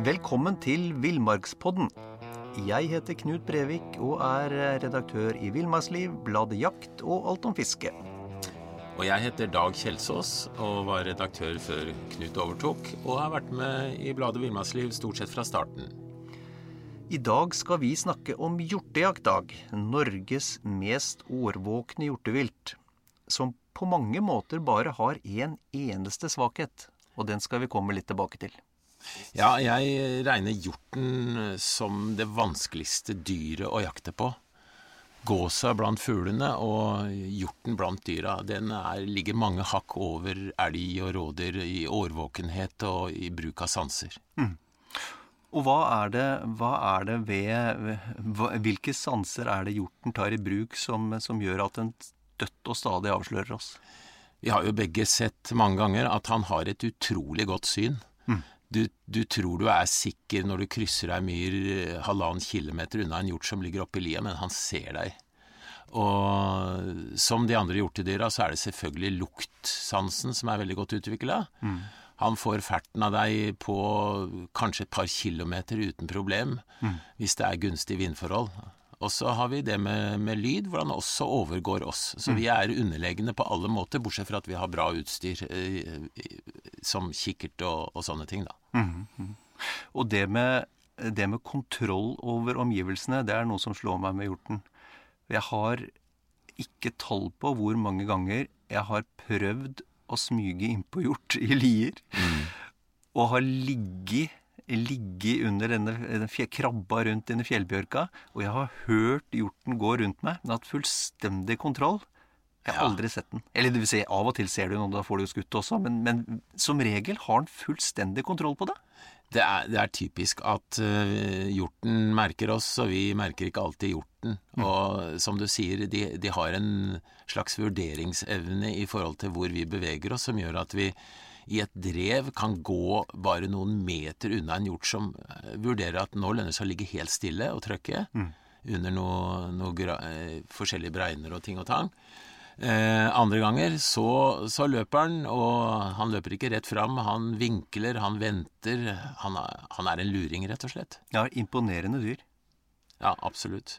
Velkommen til Villmarkspodden. Jeg heter Knut Brevik og er redaktør i Villmarksliv, bladet Jakt og Alt om fiske. Og jeg heter Dag Kjelsås og var redaktør før Knut overtok, og har vært med i bladet Villmarksliv stort sett fra starten. I dag skal vi snakke om hjortejaktdag, Norges mest årvåkne hjortevilt. Som på mange måter bare har én en eneste svakhet, og den skal vi komme litt tilbake til. Ja, jeg regner hjorten som det vanskeligste dyret å jakte på. Gåsa blant fuglene og hjorten blant dyra, den er, ligger mange hakk over elg og rådyr i årvåkenhet og i bruk av sanser. Mm. Og hva er det, hva er det ved hva, Hvilke sanser er det hjorten tar i bruk som, som gjør at den støtt og stadig avslører oss? Vi har jo begge sett mange ganger at han har et utrolig godt syn. Du, du, tror du er sikker når du krysser ei myr eh, halvannen kilometer unna en hjort som ligger oppi lia, men han ser deg. Og som de andre hjortedyra, så er det selvfølgelig luktsansen som er veldig godt utvikla. Mm. Han får ferten av deg på kanskje et par kilometer uten problem, mm. hvis det er gunstige vindforhold. Og så har vi det med, med, lyd, hvor han også overgår oss. Så vi er underlegne på alle måter, bortsett fra at vi har bra utstyr, eh, som kikkert og, og, sånne ting, da. Mm. Mm. Og det med, det med, kontroll over omgivelsene, det er noe som slår meg med hjorten. Jeg har ikke tall på hvor mange ganger jeg har prøvd å smyge innpå hjort i lier. Mm. Og har ligget ligget under denne, denne krabba rundt denne fjellbjørka, og jeg har hørt hjorten gå rundt meg, men hatt fullstendig kontroll. Jeg har ja. aldri sett den. Eller det vil si, av og til ser du noen, da får du jo skutt også, men, men, som regel har den fullstendig kontroll på det. Det er, det er typisk at uh, hjorten merker oss, og vi merker ikke alltid hjorten. Mm. Og som du sier, de, de har en slags vurderingsevne i forhold til hvor vi beveger oss, som gjør at vi i et drev kan gå bare noen meter unna en hjort som eh, vurderer at nå lønner det seg å ligge helt stille og trykke mm. under noen noe eh, forskjellige bregner og ting og tang. Eh, andre ganger så, så, løper han, og han løper ikke rett fram. Han vinkler, han venter. Han, han er en luring, rett og slett. Ja, imponerende dyr. Ja, absolutt.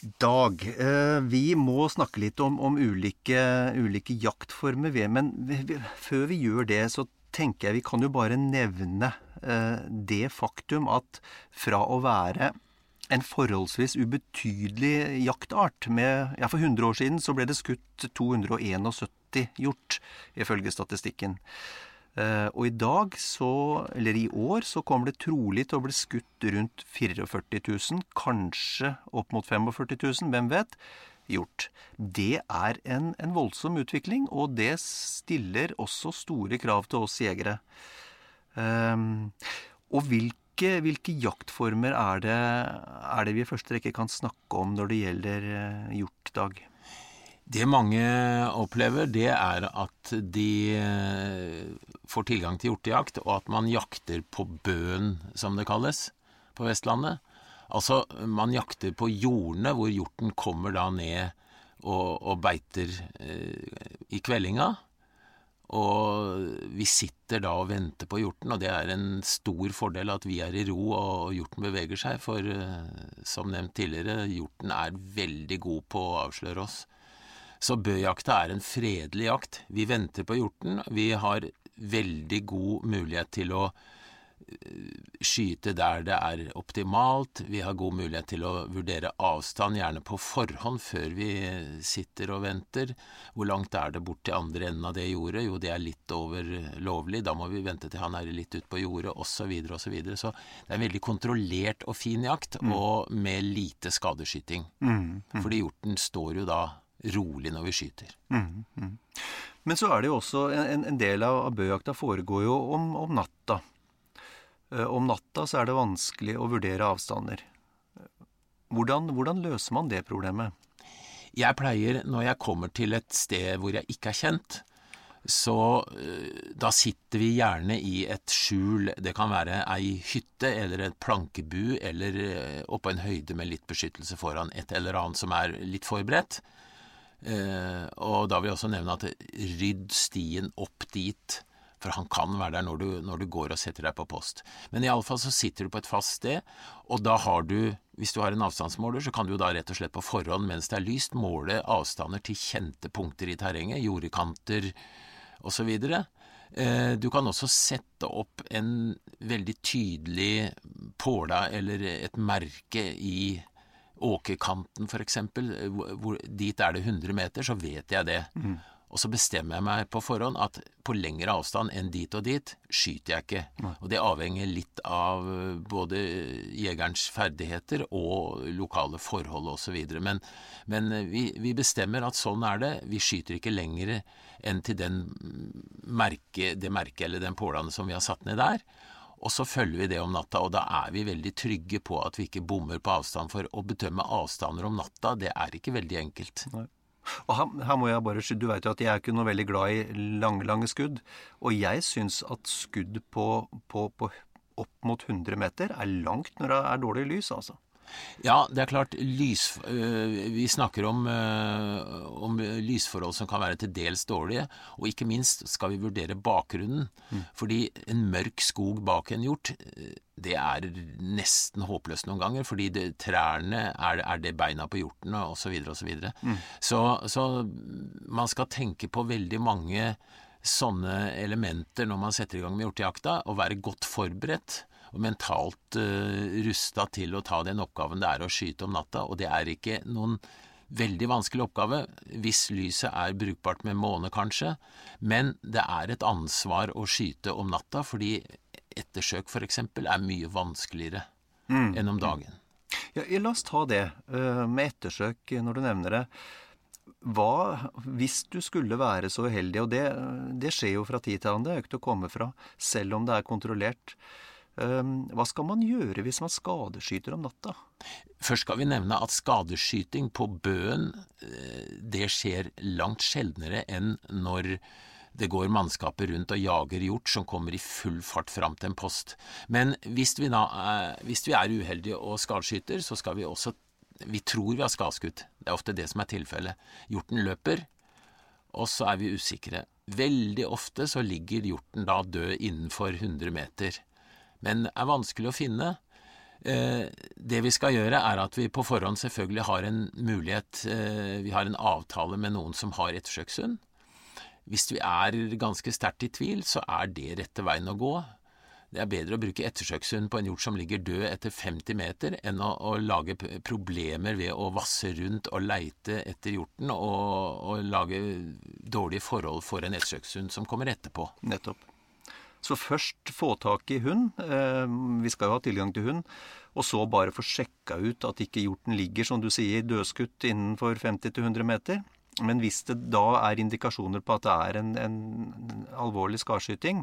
Dag, eh, vi må snakke litt om, om ulike, ulike, jaktformer. Men før vi gjør det, så tenker jeg vi kan jo bare nevne eh, det faktum at fra å være en forholdsvis ubetydelig jaktart med, ja, For 100 år siden så ble det skutt 271 hjort, ifølge statistikken. Eh, og i dag, så, eller i år, så kommer det trolig til å bli skutt rundt 44 000, kanskje opp mot 45 000, hvem vet, gjort. Det er en, en voldsom utvikling, og det stiller også store krav til oss jegere. Um, og hvilke, hvilke, jaktformer er det, er det vi i første rekke kan snakke om når det gjelder uh, hjortdag? Det mange opplever, det er at de eh, får tilgang til hjortejakt, og at man jakter på bøen, som det kalles, på Vestlandet. Altså, man jakter på jordene hvor hjorten kommer da ned og, og beiter eh, i kveldinga. Og vi sitter da og venter på hjorten, og det er en stor fordel at vi er i ro og hjorten beveger seg, for eh, som nevnt tidligere, hjorten er veldig god på å avsløre oss. Så bøjakta er en fredelig jakt. Vi venter på hjorten. Vi har veldig god mulighet til å skyte der det er optimalt. Vi har god mulighet til å vurdere avstand, gjerne på forhånd, før vi sitter og venter. Hvor langt er det bort til andre enden av det jordet? Jo, det er litt over lovlig. Da må vi vente til han er litt utpå jordet, osv., osv. Så, videre, og så, videre. så det er en veldig kontrollert og fin jakt, mm. og med lite skadeskyting. Mm, mm. Fordi hjorten står jo da rolig når vi skyter. Mm, mm. Men så er det jo også en, en del av bøjakta foregår jo om, om natta. Eh, om natta så er det vanskelig å vurdere avstander. Hvordan, hvordan, løser man det problemet? Jeg pleier, når jeg kommer til et sted hvor jeg ikke er kjent, så eh, da sitter vi gjerne i et skjul. Det kan være ei hytte eller et plankebu eller eh, oppå en høyde med litt beskyttelse foran et eller annet som er litt forberedt. Og da vil jeg også nevne at rydd stien opp dit for han kan være der når du, når du går og setter deg på post. Men iallfall så sitter du på et fast sted, og da har du hvis du har en avstandsmåler, så kan du da rett og slett på forhånd mens det er lyst, måle avstander til kjente punkter i terrenget, jordekanter osv. Eh, du kan også sette opp en veldig tydelig påla eller et merke i åkerkanten f.eks. Dit er det 100 meter, så vet jeg det. Mm. Og så bestemmer jeg meg på forhånd at på lengre avstand enn dit og dit skyter jeg ikke. Nei. Og det avhenger litt av eh, både jegerens ferdigheter og lokale forhold osv. Men, men eh, vi, vi, bestemmer at sånn er det. Vi skyter ikke lenger enn til den merke, det merket eller den pålaen som vi har satt ned der. Og så følger vi det om natta, og da er vi veldig trygge på at vi ikke bommer på avstand. For å bedømme avstander om natta, det er ikke veldig enkelt. Nei. Og her, her, må jeg bare Du veit jo at jeg er ikke noe veldig glad i lange, lange skudd. Og jeg syns at skudd på, på, på opp mot 100 meter er langt når det er dårlig lys, altså. Ja, det er klart. Lys, øh, vi snakker om, øh, om, lysforhold som kan være til dels dårlige. Og ikke minst skal vi vurdere bakgrunnen. Mm. Fordi en mørk skog bak en hjort, øh, det er nesten håpløst noen ganger. Fordi det, trærne er, er, det beina på hjorten, osv. osv. Mm. Så, så man skal tenke på veldig mange sånne elementer når man setter i gang med hjortejakta, og være godt forberedt og mentalt uh, rusta til å ta den oppgaven det er å skyte om natta. Og det er ikke noen veldig vanskelig oppgave hvis lyset er brukbart med måne, kanskje. Men det er et ansvar å skyte om natta, fordi ettersøk for eksempel er mye vanskeligere mm. enn om dagen. Ja, la oss ta det uh, med ettersøk, når du nevner det. Hva, hvis du skulle være så uheldig, og det, det skjer jo fra tid til annen, det er jo ikke til å komme fra, selv om det er kontrollert. Ehm, hva skal man gjøre hvis man skadeskyter om natta? Først skal vi nevne at skadeskyting på bøen eh, det skjer langt sjeldnere enn når det går mannskaper rundt og jager hjort som kommer i full fart fram til en post. Men hvis vi, da, eh, hvis vi er uheldige og skadeskyter, så skal vi også Vi tror vi har skadeskutt. Det er ofte det som er tilfellet. Hjorten løper, og så er vi usikre. Veldig ofte så ligger hjorten da død innenfor 100 meter men er vanskelig å finne. Eh, det vi skal gjøre, er at vi på forhånd selvfølgelig har en mulighet eh, Vi har en avtale med noen som har ettersøkshund. Hvis vi er ganske sterkt i tvil, så er det rette veien å gå. Det er bedre å bruke ettersøkshund på en hjort som ligger død etter 50 meter, enn å, å lage problemer ved å vasse rundt og leite etter hjorten og, og lage dårlige forhold for en ettersøkshund som kommer etterpå. Nettopp. Så først få tak i hund. Eh, vi skal jo ha tilgang til hund. Og så bare få sjekka ut at ikke hjorten ligger, som du sier, dødskutt innenfor 50-100 meter. Men hvis det da er indikasjoner på at det er en, en alvorlig skarskyting,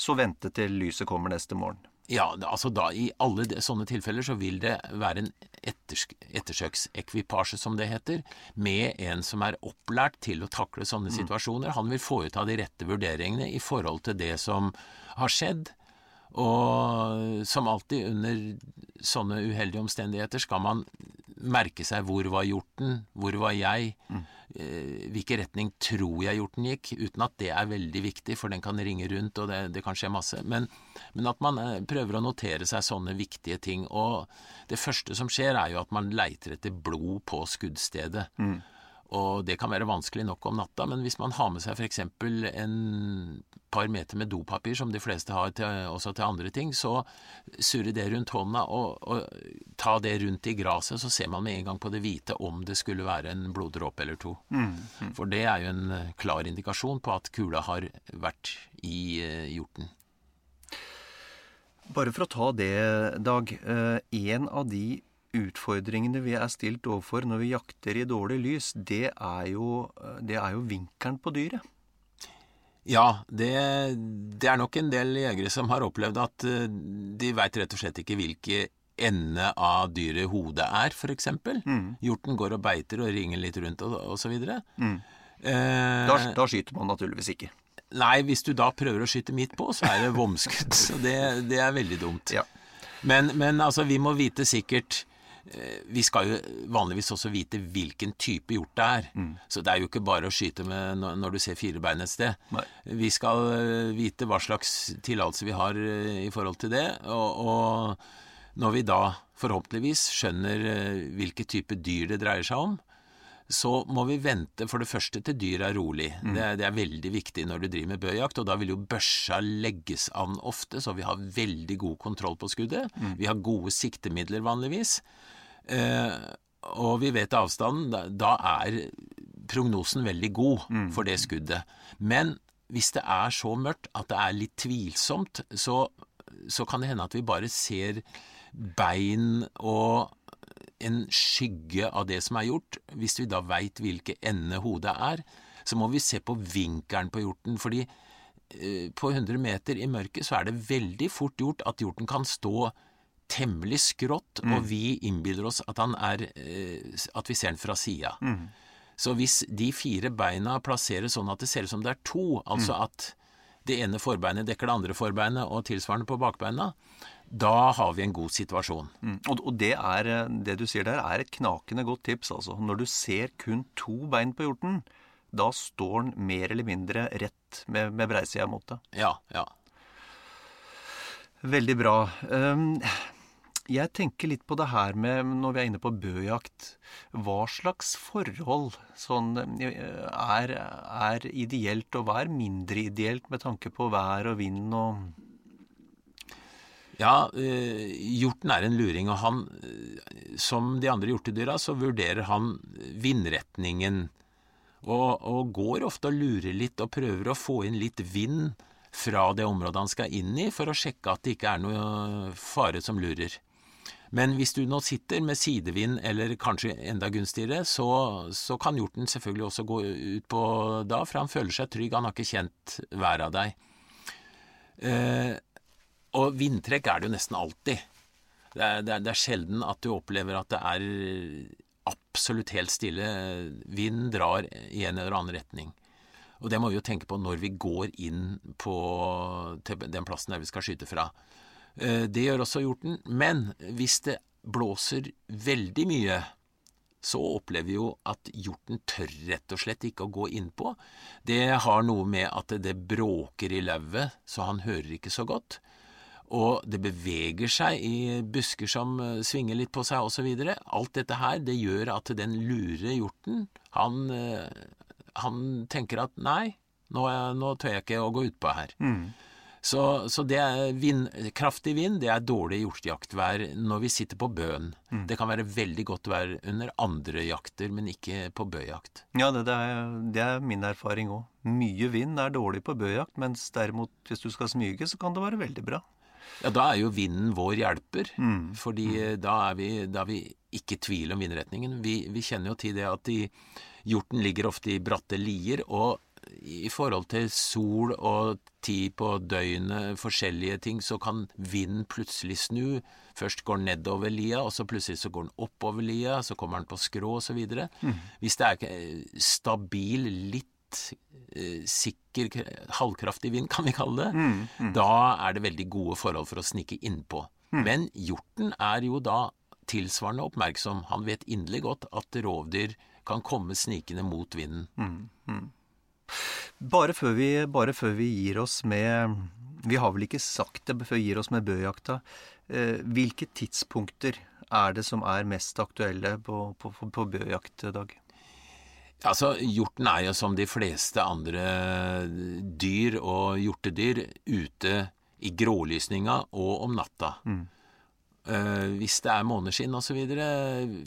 så vente til lyset kommer neste morgen. Ja, altså da i alle sånne tilfeller så vil det være en etters ettersøksekvipasje, som det heter, med en som er opplært til å takle sånne mm. situasjoner. Han vil foreta de rette vurderingene i forhold til det som har skjedd. Og som alltid under sånne uheldige omstendigheter skal man merke seg hvor var hjorten, hvor var jeg, mm. Eh, hvilken retning tror jeg hjorten gikk, uten at det er veldig viktig, for den kan ringe rundt, og det, det kan skje masse. Men, men at man eh, prøver å notere seg sånne viktige ting. Og det første som skjer, er jo at man leiter etter blod på skuddstedet. Mm. Og det kan være vanskelig nok om natta, men hvis man har med seg f.eks. en par meter med dopapir, som de fleste har til, også til andre ting, så surre det rundt hånda og, og ta det rundt i gresset, så ser man med en gang på det hvite om det skulle være en bloddråpe eller to. Mm, mm. For det er jo en eh, klar indikasjon på at kula har vært i uh, hjorten. Bare for å ta det, Dag. Uh, en av de utfordringene vi er stilt overfor når vi jakter i dårlig lys, det er jo, det er jo vinkelen på dyret. Ja, det, det, er nok en del jegere som har opplevd at eh, de veit rett og slett ikke hvilke ende av dyret hodet er, f.eks. Mm. Hjorten går og beiter og ringer litt rundt og osv. Mm. Eh, da, da skyter man naturligvis ikke. Nei, hvis du da prøver å skyte midt på, så er det vomskudd. så det, det, er veldig dumt. Ja. Men, men, altså, vi må vite sikkert vi skal jo vanligvis også vite hvilken type hjort det er. Mm. Så det er jo ikke bare å skyte med når du ser fire bein et sted. Nei. Vi skal eh, vite hva slags tillatelse vi har eh, i forhold til det. Og, og når vi da forhåpentligvis skjønner hvilke type dyr det dreier seg om, så må vi vente for det første til dyret er rolig. Mm. Det, det, er veldig viktig når du driver med bøjakt, og da vil jo børsa legges an ofte, så vi har veldig god kontroll på skuddet. Mm. Vi har gode siktemidler vanligvis. Eh, og vi vet avstanden, da, er prognosen veldig god mm. for det skuddet. Men hvis det er så mørkt at det er litt tvilsomt, så, så kan det hende at vi bare ser bein og en skygge av det som er gjort. Hvis vi da veit hvilke ende hodet er, så må vi se på vinkelen på hjorten. fordi eh, på 100 meter i mørket så er det veldig fort gjort at hjorten kan stå temmelig skrått, mm. og vi innbiller oss at, han er, eh, at vi ser den fra sida. Mm. Så hvis de fire beina plasseres sånn at det ser ut som det er to, altså mm. at det ene forbeinet dekker det andre forbeinet og tilsvarende på bakbeina, da har vi en god situasjon. Mm. Og, og det, er, det du sier der, er et knakende godt tips. altså. Når du ser kun to bein på hjorten, da står den mer eller mindre rett med, med breisida mot deg. Ja, ja. Veldig bra. Um, jeg tenker litt på det her med, når vi er inne på bøjakt, hva slags forhold sånn, er, er, ideelt, og hva er mindre ideelt med tanke på vær og vind og Ja, eh, hjorten er en luring, og han, som de andre hjortedyra, så vurderer han vindretningen. Og, og går ofte og lurer litt og prøver å få inn litt vind fra det området han skal inn i, for å sjekke at det ikke er noe fare som lurer. Men hvis du nå sitter med sidevind, eller kanskje enda gunstigere, så, så kan hjorten selvfølgelig også gå ut på da, for han føler seg trygg, han har ikke kjent været av deg. Eh, og vindtrekk er det jo nesten alltid. Det er, det, er, det er, sjelden at du opplever at det er absolutt helt stille. Vind drar i en eller annen retning. Og det må vi jo tenke på når vi går inn på den plassen der vi skal skyte fra. Eh, det gjør også hjorten. Men hvis det blåser veldig mye, så opplever vi jo at hjorten tør rett og slett ikke å gå innpå. Det har noe med at det bråker i lauvet, så han hører ikke så godt. Og det beveger seg i busker som eh, svinger litt på seg osv. Alt dette her, det gjør at den lure hjorten, han, eh, han tenker at nei, nå, nå, tør jeg ikke å gå utpå her. Mm. Så, så det er vind, kraftig vind, det er dårlig hjortejaktvær når vi sitter på bøen. Mm. Det kan være veldig godt vær under andre jakter, men ikke på bøjakt. Ja, det, det, er, det er, min erfaring òg. Mye vind er dårlig på bøjakt, mens derimot hvis du skal smyge, så kan det være veldig bra. Ja, da er jo vinden vår hjelper. Mm. fordi mm. Da, er vi, da er vi ikke tvil om vindretningen. Vi, vi, kjenner jo til det at de, hjorten ligger ofte i bratte lier. og i forhold til sol og tid på døgnet, forskjellige ting, så kan vinden plutselig snu. Først går den nedover lia, og så plutselig så går den oppover lia, så kommer den på skrå osv. Mm. Hvis det er stabil, litt eh, sikker, halvkraftig vind, kan vi kalle det, mm. Mm. da er det veldig gode forhold for å snike innpå. Mm. Men hjorten er jo da tilsvarende oppmerksom. Han vet inderlig godt at rovdyr kan komme snikende mot vinden. Mm. Bare før, vi, bare før vi gir oss med Vi har vel ikke sagt det før vi gir oss med bøjakta. Eh, hvilke tidspunkter er det som er mest aktuelle på, på, på bøjakt, Dag? Altså, Hjorten er jo som de fleste andre dyr og hjortedyr ute i grålysninga og om natta. Mm. Uh, hvis det er måneskinn osv.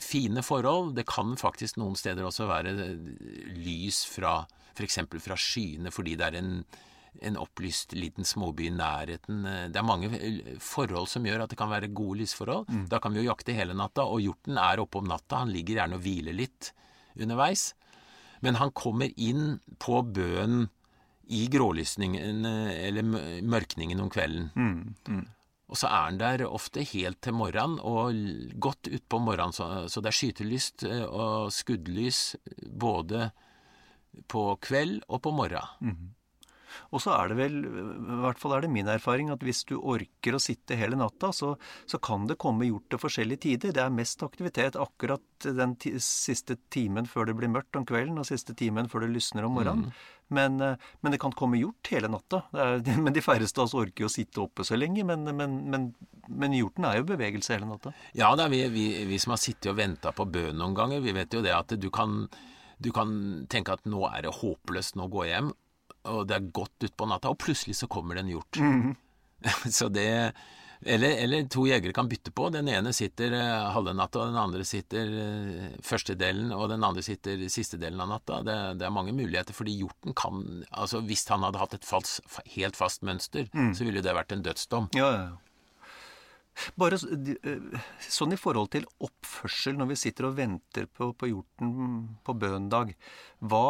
Fine forhold. Det kan faktisk noen steder også være lys fra f.eks. fra skyene fordi det er en, en opplyst liten småby i nærheten. Det er mange forhold som gjør at det kan være gode lysforhold. Mm. Da kan vi jo jakte hele natta, og hjorten er oppe om natta. Han ligger gjerne og hviler litt underveis. Men han kommer inn på bøen i grålysningen eller mørkningen om kvelden. Mm, mm. Og så er han der ofte helt til morgenen, og godt utpå morgenen. Så, så det er skytelyst eh, og skuddlys både på kveld og på morgen. Mm. Og så er det vel, i hvert fall er det min erfaring, at hvis du orker å sitte hele natta, så, så kan det komme hjort til forskjellige tider. Det er mest aktivitet akkurat den siste timen før det blir mørkt om kvelden, og siste timen før det lysner om morgenen. Mm. Men, eh, men, det kan komme hjort hele natta. Er, men de færreste av oss orker jo å sitte oppe så lenge. Men, men, men hjorten er jo bevegelse hele natta. Ja, det er vi, vi, vi som har sittet og venta på bøen noen ganger, vi vet jo det at du kan du kan tenke at nå er det håpløst, nå går jeg hjem og det er godt utpå natta, og plutselig så kommer det en hjort. Mm. så det eller, eller, to jegere kan bytte på. Den ene sitter uh, halve natta, og den andre sitter uh, første delen, og den andre sitter siste delen av natta. Det, det, er mange muligheter, fordi hjorten kan altså Hvis han hadde hatt et falsk, helt fast mønster, mm. så ville det vært en dødsdom. Ja, Ja, ja. Bare eh, sånn i forhold til oppførsel når vi sitter og venter på, på hjorten på bøndag. Hva,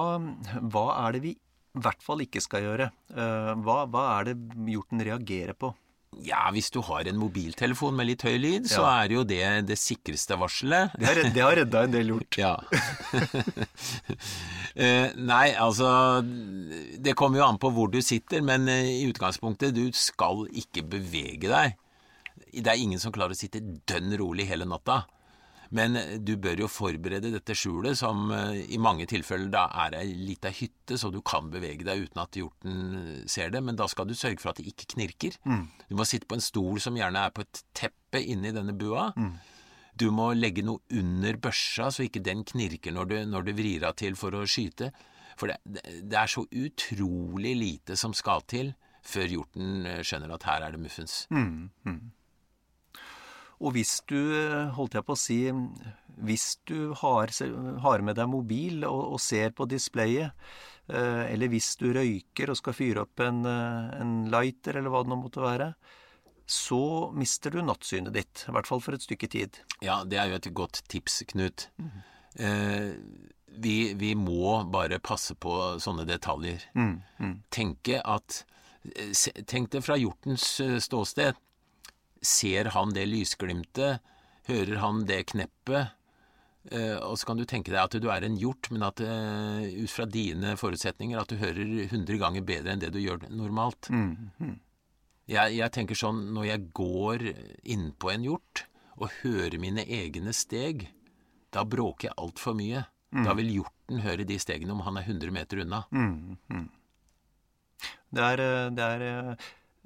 hva er det vi i hvert fall ikke skal gjøre. Eh, hva, hva er det hjorten reagerer på? Ja, hvis du har en mobiltelefon med litt høy lyd, så er jo det det sikreste varselet. Det har, det har redda en del hjort. ja. uh, nei, altså Det kommer jo an på hvor du sitter, men uh, i utgangspunktet, du skal ikke bevege deg. Det er ingen som klarer å sitte dønn rolig hele natta. Men du bør jo forberede dette skjulet, som eh, i mange tilfeller da er ei lita hytte, så du kan bevege deg uten at hjorten ser det. Men da skal du sørge for at det ikke knirker. Mm. Du må sitte på en stol som gjerne er på et teppe inni denne bua. Mm. Du må legge noe under børsa, så ikke den knirker når du, når du vrir av til for å skyte. For det, det, er så utrolig lite som skal til før hjorten skjønner at her er det muffens. Mm, mm. Og hvis du, holdt jeg på å si, hvis du har, har med deg mobil og, og, ser på displayet, eh, eller hvis du røyker og skal fyre opp en, eh, en lighter, eller hva det nå måtte være, så mister du nattsynet ditt. I hvert fall for et stykke tid. Ja, det er jo et godt tips, Knut. Mm. Eh, vi, vi, må bare passe på sånne detaljer. Mm. Mm. Tenke at eh, Tenk det fra hjortens ståsted. Ser han det lysglimtet? Hører han det kneppet? Eh, og så kan du tenke deg at du er en hjort, men at eh, ut fra dine forutsetninger at du hører 100 ganger bedre enn det du gjør normalt. Mm. Mm. Jeg, jeg, tenker sånn når jeg går innpå en hjort og hører mine egne steg, da bråker jeg altfor mye. Mm. Da vil hjorten høre de stegene om han er 100 meter unna. Mm, mm. Det er, eh, det er Eh,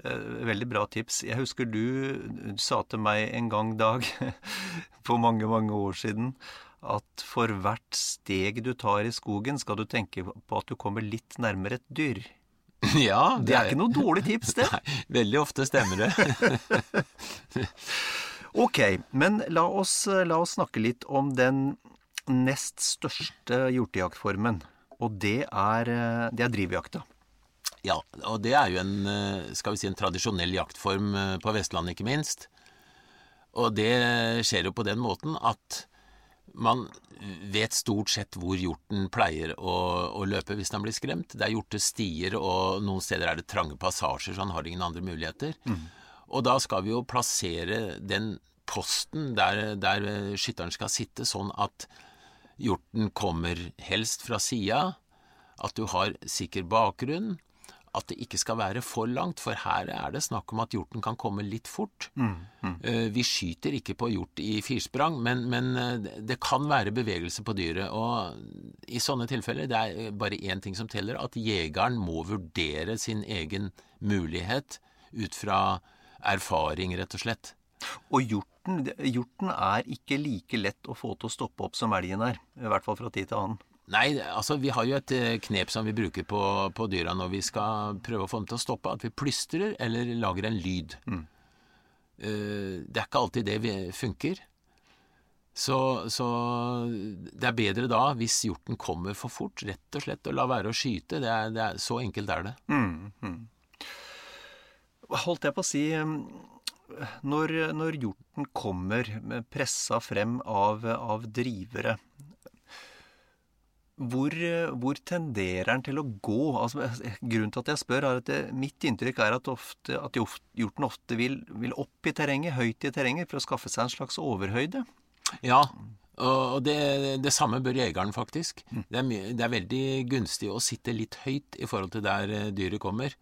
veldig bra tips. Jeg husker du sa til meg en gang, Dag, for mange, mange år siden, at for hvert steg du tar i skogen, skal du tenke på at du kommer litt nærmere et dyr. Ja, det, det er ikke noe dårlig tips, det. Nei, veldig ofte stemmer det. ok, men la oss, la oss snakke litt om den nest største hjortejaktformen. Og det er, det er drivjakta. Ja, og det er jo en, eh, skal vi si, en tradisjonell jaktform eh, på Vestlandet, ikke minst. Og det skjer jo på den måten at man vet stort sett hvor hjorten pleier å, å løpe hvis den blir skremt. Det er gjorte stier, og noen steder er det trange passasjer, så han har ingen andre muligheter. Mm. Og da skal vi jo plassere den posten der, der skytteren skal sitte, sånn at hjorten kommer helst fra sida, at du har sikker bakgrunn, at det ikke skal være for langt, for her er det snakk om at hjorten kan komme litt fort. Mm, mm. Eh, vi skyter ikke på hjort i firsprang, men, men, eh, det kan være bevegelse på dyret. Og i sånne tilfeller, det er bare én ting som teller, at jegeren må vurdere sin egen mulighet ut fra erfaring, rett og slett. Og hjorten, hjorten er ikke like lett å få til å stoppe opp som elgen er, i hvert fall fra tid til annen. Nei, altså vi har jo et eh, knep som vi bruker på, på dyra når vi skal prøve å få dem til å stoppe. At vi plystrer eller lager en lyd. Mm. Eh, det er ikke alltid det vi, funker. Så, så det er bedre da hvis hjorten kommer for fort, rett og slett, og la være å skyte. Det er, det er, så enkelt er det. Holdt jeg på å si Når, når hjorten kommer pressa frem av, av drivere hvor, hvor tenderer den til å gå? Altså, grunnen til at jeg spør, er at det, mitt inntrykk er at, ofte, at hjorten ofte vil, vil, opp i terrenget, høyt i terrenget, for å skaffe seg en slags overhøyde. Ja, og det, det samme bør jegeren, faktisk. Det er, det er, veldig gunstig å sitte litt høyt i forhold til der eh, dyret kommer.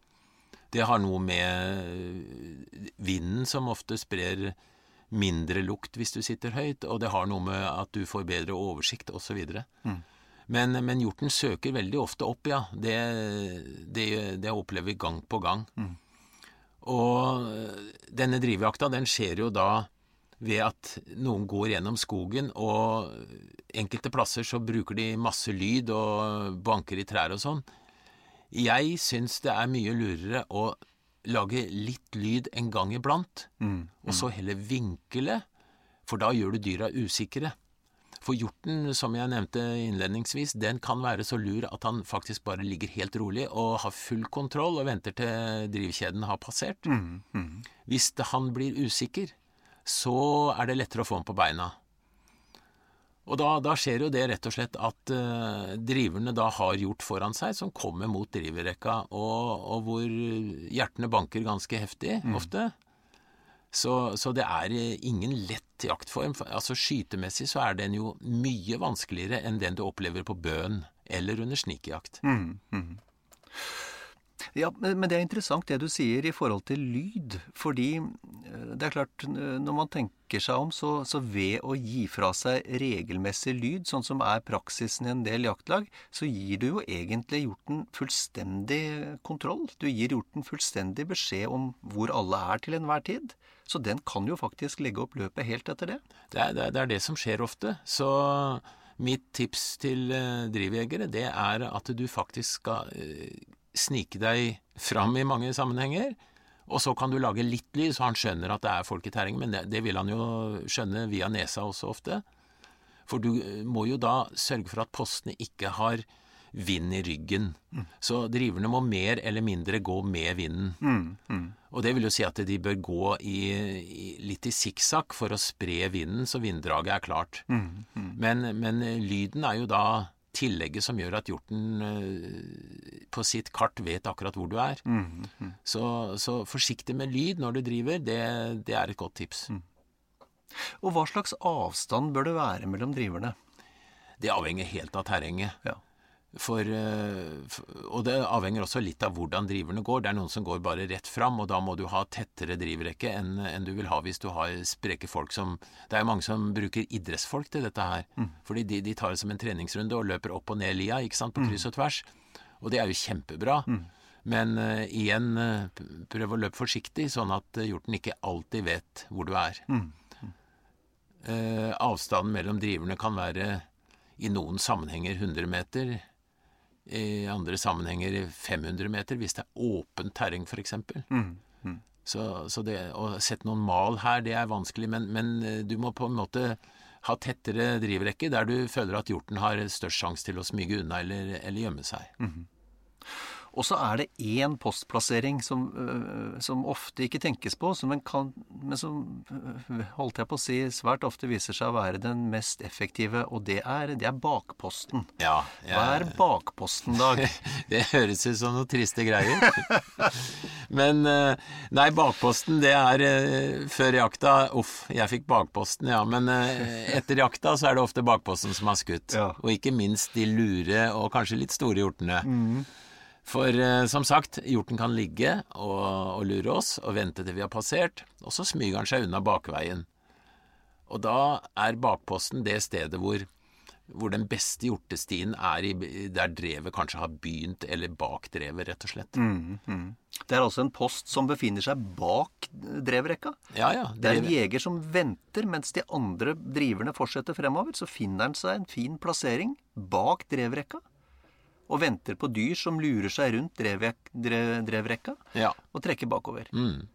Det har noe med vinden som ofte sprer mindre lukt hvis du sitter høyt, og det har noe med at du får bedre oversikt osv. Mm. Men, men hjorten søker veldig ofte opp, ja. Det, det, det opplever vi gang på gang. Mm. Og denne drivjakta den skjer jo da ved at noen går gjennom skogen, og enkelte plasser så bruker de masse lyd og banker i trær og sånn. Jeg syns det er mye lurere å lage litt lyd en gang iblant, mm, mm. og så heller vinkle, for da gjør du dyra usikre. For hjorten, som jeg nevnte innledningsvis, den kan være så lur at han faktisk bare ligger helt rolig og har full kontroll og venter til drivkjeden har passert. Mm, mm. Hvis han blir usikker, så er det lettere å få ham på beina. Og da, da, skjer jo det rett og slett at uh, driverne da har hjort foran seg som kommer mot driverrekka, og, og hvor hjertene banker ganske heftig mm. ofte. Så, så, det er eh, ingen lett jaktform. Altså Skytemessig så er den jo mye vanskeligere enn den du opplever på bøen eller under snikjakt. Mm, mm. Ja, men det er interessant det du sier i forhold til lyd. Fordi eh, det er klart, når man tenker seg om, så, så, ved å gi fra seg regelmessig lyd, sånn som er praksisen i en del jaktlag, så gir du jo egentlig hjorten fullstendig kontroll. Du gir hjorten fullstendig beskjed om hvor alle er til enhver tid. Så den kan jo faktisk legge opp løpet helt etter det. Det er det, er det som skjer ofte. Så mitt tips til uh, drivjegere, det er at du faktisk skal uh, snike deg fram i mange sammenhenger. Og så kan du lage litt lyd, så han skjønner at det er folk i terrenget. Men det, det vil han jo skjønne via nesa også ofte. For du eh, må jo da sørge for at postene ikke har vind i ryggen. Mm. Så driverne må mer eller mindre gå med vinden. Mm. Mm. Og det vil jo si at de bør gå i, i, litt i sikksakk for å spre vinden, så vinddraget er klart. Men, men, lyden er jo da tillegget som gjør at hjorten uh, på sitt kart vet akkurat hvor du er. Så, så, forsiktig med lyd når du driver, det, det er et godt tips. Og hva slags avstand bør det være mellom driverne? Det avhenger helt av terrenget. Ja. For, eh, og det avhenger også litt av hvordan driverne går. Det er noen som går bare rett fram, og da må du ha tettere drivrekke enn, enn du vil ha hvis du har spreke folk som Det er jo mange som bruker idrettsfolk til dette her. Mm. Fordi de, de, tar det som en treningsrunde og løper opp og ned lia, ikke sant, på mm. kryss og tvers. Og det er jo kjempebra. Mm. Men uh, igjen, uh, prøv å løpe forsiktig, sånn at hjorten ikke alltid vet hvor du er. Mm. Uh, avstanden mellom driverne kan være i noen sammenhenger 100 meter i andre sammenhenger 500 meter, hvis det er åpent terreng f.eks. Mm. Mm. Så, så det, å sette noen mal her, det er vanskelig, men, men, eh, du må på en måte ha tettere drivrekke der du føler at hjorten har størst sjanse til å smyge unna eller, eller gjemme seg. Mm. Og så er det én postplassering som, øh, som, ofte ikke tenkes på, som kan, men som øh, holdt jeg på å si, svært ofte viser seg å være den mest effektive, og det er, det er bakposten. Ja, jeg... Hva er bakposten, Dag? det høres ut som noen triste greier. men øh, nei, bakposten det er før jakta Uff, jeg fikk bakposten, ja. Men etter jakta så er det ofte bakposten som har skutt. Ja. Og ikke minst de lure og kanskje litt store hjortene. Mm. For eh, som sagt, hjorten kan ligge og, og, lure oss og vente til vi har passert, og så smyger han seg unna bakveien. Og da er bakposten det stedet hvor hvor den beste hjortestien er i, der drevet kanskje har begynt, eller bak drevet, rett og slett. Mm, Det er altså en post som befinner seg bak drevrekka. Ja, ja. Det er en jeger som venter mens de andre driverne fortsetter fremover. Så finner han seg en fin plassering bak drevrekka. Og venter på dyr som lurer seg rundt drevjek- drev, drevrekka ja. og trekker bakover. Mm.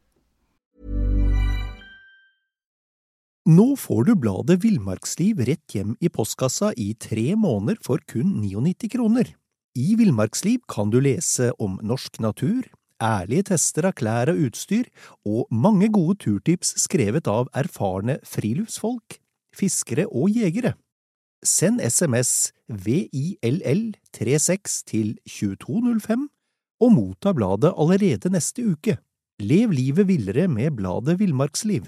Nå får du bladet Villmarksliv rett hjem i postkassa i tre måneder for kun 99 kroner. I Villmarksliv kan du lese om norsk natur, ærlige tester av klær og utstyr, og mange gode turtips skrevet av erfarne friluftsfolk, fiskere og jegere. Send SMS VILL36 til 2205 og motta bladet allerede neste uke. Lev livet villere med bladet Villmarksliv.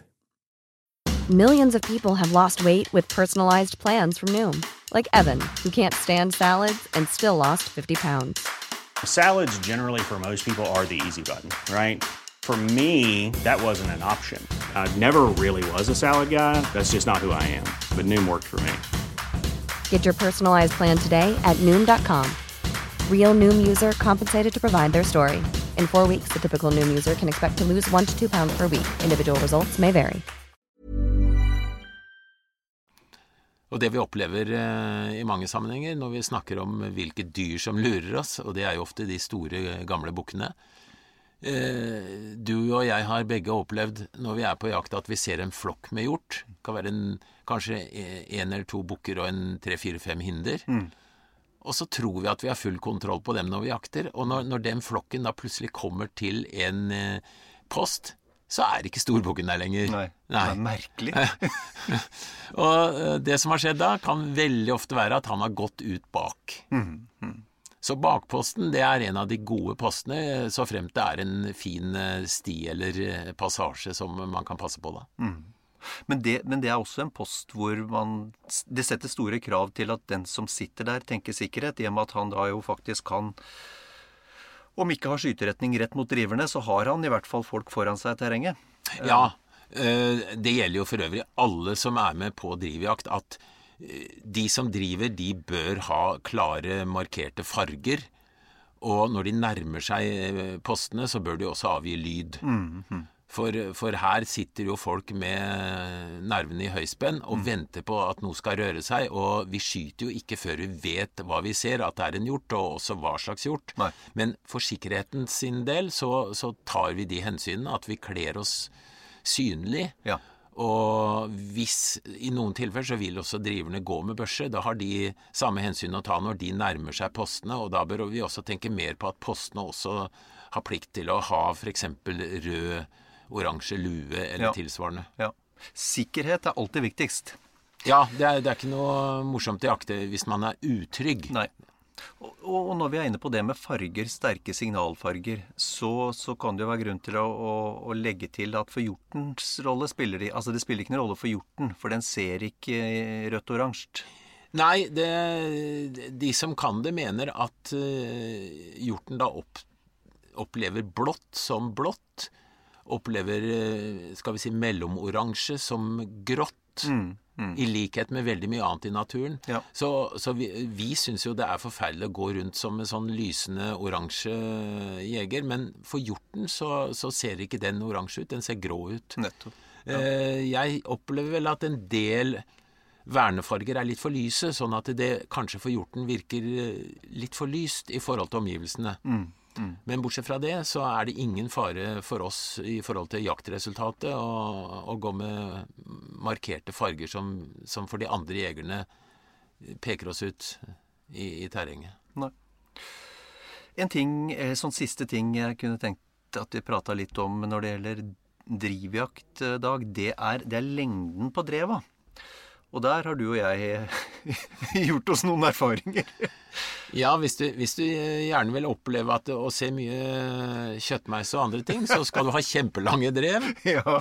Millions of people have lost weight with personalized plans from Noom, like Evan, who can't stand salads and still lost 50 pounds. Salads, generally, for most people, are the easy button, right? For me, that wasn't an option. I never really was a salad guy. That's just not who I am. But Noom worked for me. Get your personalized plan today at Noom.com. Real Noom user compensated to provide their story. In four weeks, the typical Noom user can expect to lose one to two pounds per week. Individual results may vary. Og det vi opplever eh, i mange sammenhenger når vi snakker om hvilke dyr som lurer oss, og det er jo ofte de store, gamle bukkene eh, Du og jeg har begge opplevd når vi er på jakt at vi ser en flokk med hjort. Det kan være en, kanskje en eller to bukker og en tre-fire-fem hinder. Og så tror vi at vi har full kontroll på dem når vi jakter. Og når, når den flokken da plutselig kommer til en eh, post, så er ikke storbukken der lenger. Nei. Det er merkelig. Og eh, det som har skjedd da, kan veldig ofte være at han har gått ut bak. Så bakposten det er en av de gode postene, eh, så fremt det er en fin eh, sti eller passasje som man kan passe på da. Men det, men det er også en post hvor man Det setter store krav til at den som sitter der, tenker sikkerhet, i og med at han da jo faktisk kan Om ikke har skyteretning rett mot driverne, så har han i hvert fall folk foran seg i terrenget. Ja, eh, det gjelder jo for øvrig alle som er med på drivjakt, at eh, de som driver, de bør ha klare, markerte farger. Og når de nærmer seg eh, postene, så bør de også avgi lyd. For, for her sitter jo folk med nervene i høyspenn og venter på at noe skal røre seg. Og vi skyter jo ikke før vi vet hva vi ser, at det er en hjort, og også hva slags hjort. Nei. Men for sikkerheten sin del så, så tar vi de hensynene at vi kler oss synlig. Ja. Og hvis i noen tilfeller så vil også driverne gå med børse, da har de samme hensyn å ta når de nærmer seg postene, og da bør vi også tenke mer på at postene også har plikt til å ha f.eks. rød, oransje lue eller Ja. tilsvarende. Ja. Sikkerhet er alltid viktigst. Ja, det er, det er ikke noe morsomt å jakte hvis man er utrygg. Nei. Og, og når vi er inne på det med farger, sterke signalfarger, så, så kan det jo være grunn til å, å, å legge til at for hjortens rolle spiller de Altså det spiller ikke noen rolle for hjorten, for den ser ikke rødt og oransje. Nei, det, de som kan det, mener at eh, hjorten da opp, opplever blått som blått. Opplever, eh, skal vi si, mellomoransje som grått. I likhet med veldig mye annet i naturen. Ja. Så, så vi, vi syns jo det er forferdelig å gå rundt som en sånn lysende oransje jeger. Men for hjorten så, så ser ikke den oransje ut, den ser grå ut. Nettopp. Ja. Jeg opplever vel at en del vernefarger er litt for lyse, sånn at det kanskje for hjorten virker eh, litt for lyst i forhold til omgivelsene. Men bortsett fra det så er det ingen fare for oss i forhold til jaktresultatet å, gå med markerte farger som, som for de andre jegerne peker oss ut i, i terrenget. Nei. En ting, eh, sånn siste ting jeg kunne tenkt at vi prata litt om når det gjelder drivjakt, Dag, det er, det er lengden på dreva. Og der har du og jeg gjort oss noen erfaringer. Ja, hvis du, hvis du gjerne vil oppleve at, å se mye kjøttmeis og andre ting, så skal du ha kjempelange drev. ja.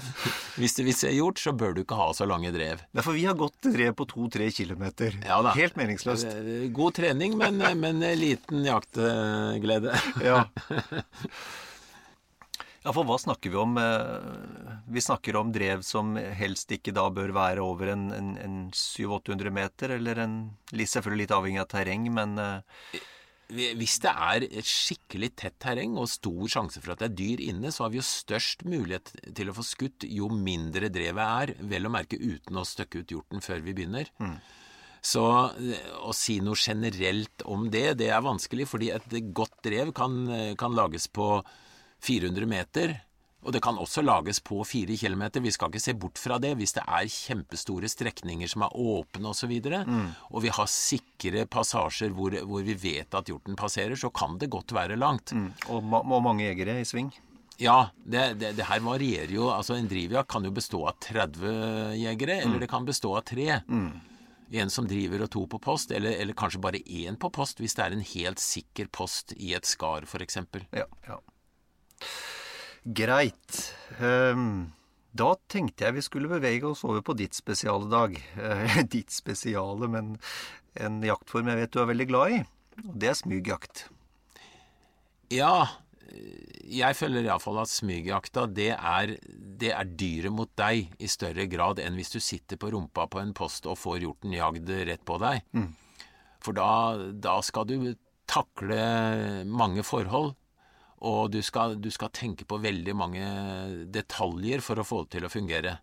Hvis du vil se hjort, så bør du ikke ha så lange drev. Derfor vi har gått drev på to-tre kilometer. Ja da. Helt meningsløst. Eh, God trening, men, men liten jaktglede. Ja. Ja, for hva snakker vi om? Eh, vi snakker om drev som helst ikke da bør være over en, en, en 700-800 meter, eller en Selvfølgelig litt avhengig av terreng, men eh, hvis det er et skikkelig tett terreng og stor sjanse for at det er dyr inne, så har vi jo størst mulighet til å få skutt jo mindre drevet er, vel å merke uten å støkke ut hjorten før vi begynner. Mm. Så eh, å si noe generelt om det, det er vanskelig, fordi et godt drev kan, kan lages på 400 meter. Og det kan også lages på 4 km. Vi skal ikke se bort fra det hvis det er kjempestore strekninger som er åpne osv. Og, så mm. og vi har sikre passasjer hvor, hvor, vi vet at hjorten passerer, så kan det godt være langt. Mm. Og, ma og, mange jegere i sving? Ja, det, det, det, her varierer jo. altså En drivjakt kan jo bestå av 30 jegere, mm. eller det kan bestå av tre. Mm. En som driver og to på post, eller, eller kanskje bare én på post hvis det er en helt sikker post i et skar f.eks. Ja, ja. Greit. Um, da tenkte jeg vi skulle bevege oss over på ditt spesiale dag. Uh, ditt spesiale, men en jaktform jeg vet du er veldig glad i. Og det er smygjakt. Ja, jeg føler iallfall at smygjakta, det er, det er dyret mot deg i større grad enn hvis du sitter på rumpa på en post og får hjorten jagd rett på deg. Mm. For da, da, skal du takle mange forhold. Og du skal, du skal, tenke på veldig mange detaljer for å få det til å fungere.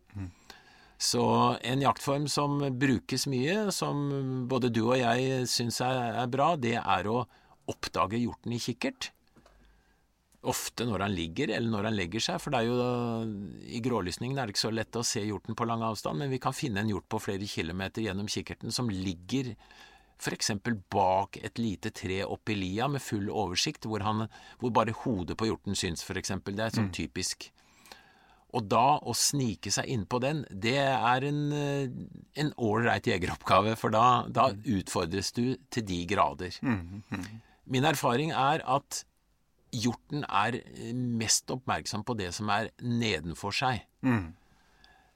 Så en jaktform som brukes mye, som både du og jeg syns er, er, bra, det er å oppdage hjorten i kikkert. Ofte når han ligger, eller når han legger seg, for det er jo i grålysningen er det ikke så lett å se hjorten på lang avstand, men vi kan finne en hjort på flere kilometer gjennom kikkerten som ligger f.eks. bak et lite tre oppi lia med full oversikt, hvor, han, hvor bare hodet på hjorten syns, f.eks. Det er sånn mm. typisk. Og da å snike seg innpå den, det er en ålreit jegeroppgave, for da, da, mm. utfordres du til de grader. Mm, mm. Min erfaring er at hjorten er mest oppmerksom på det som er nedenfor seg. Mm.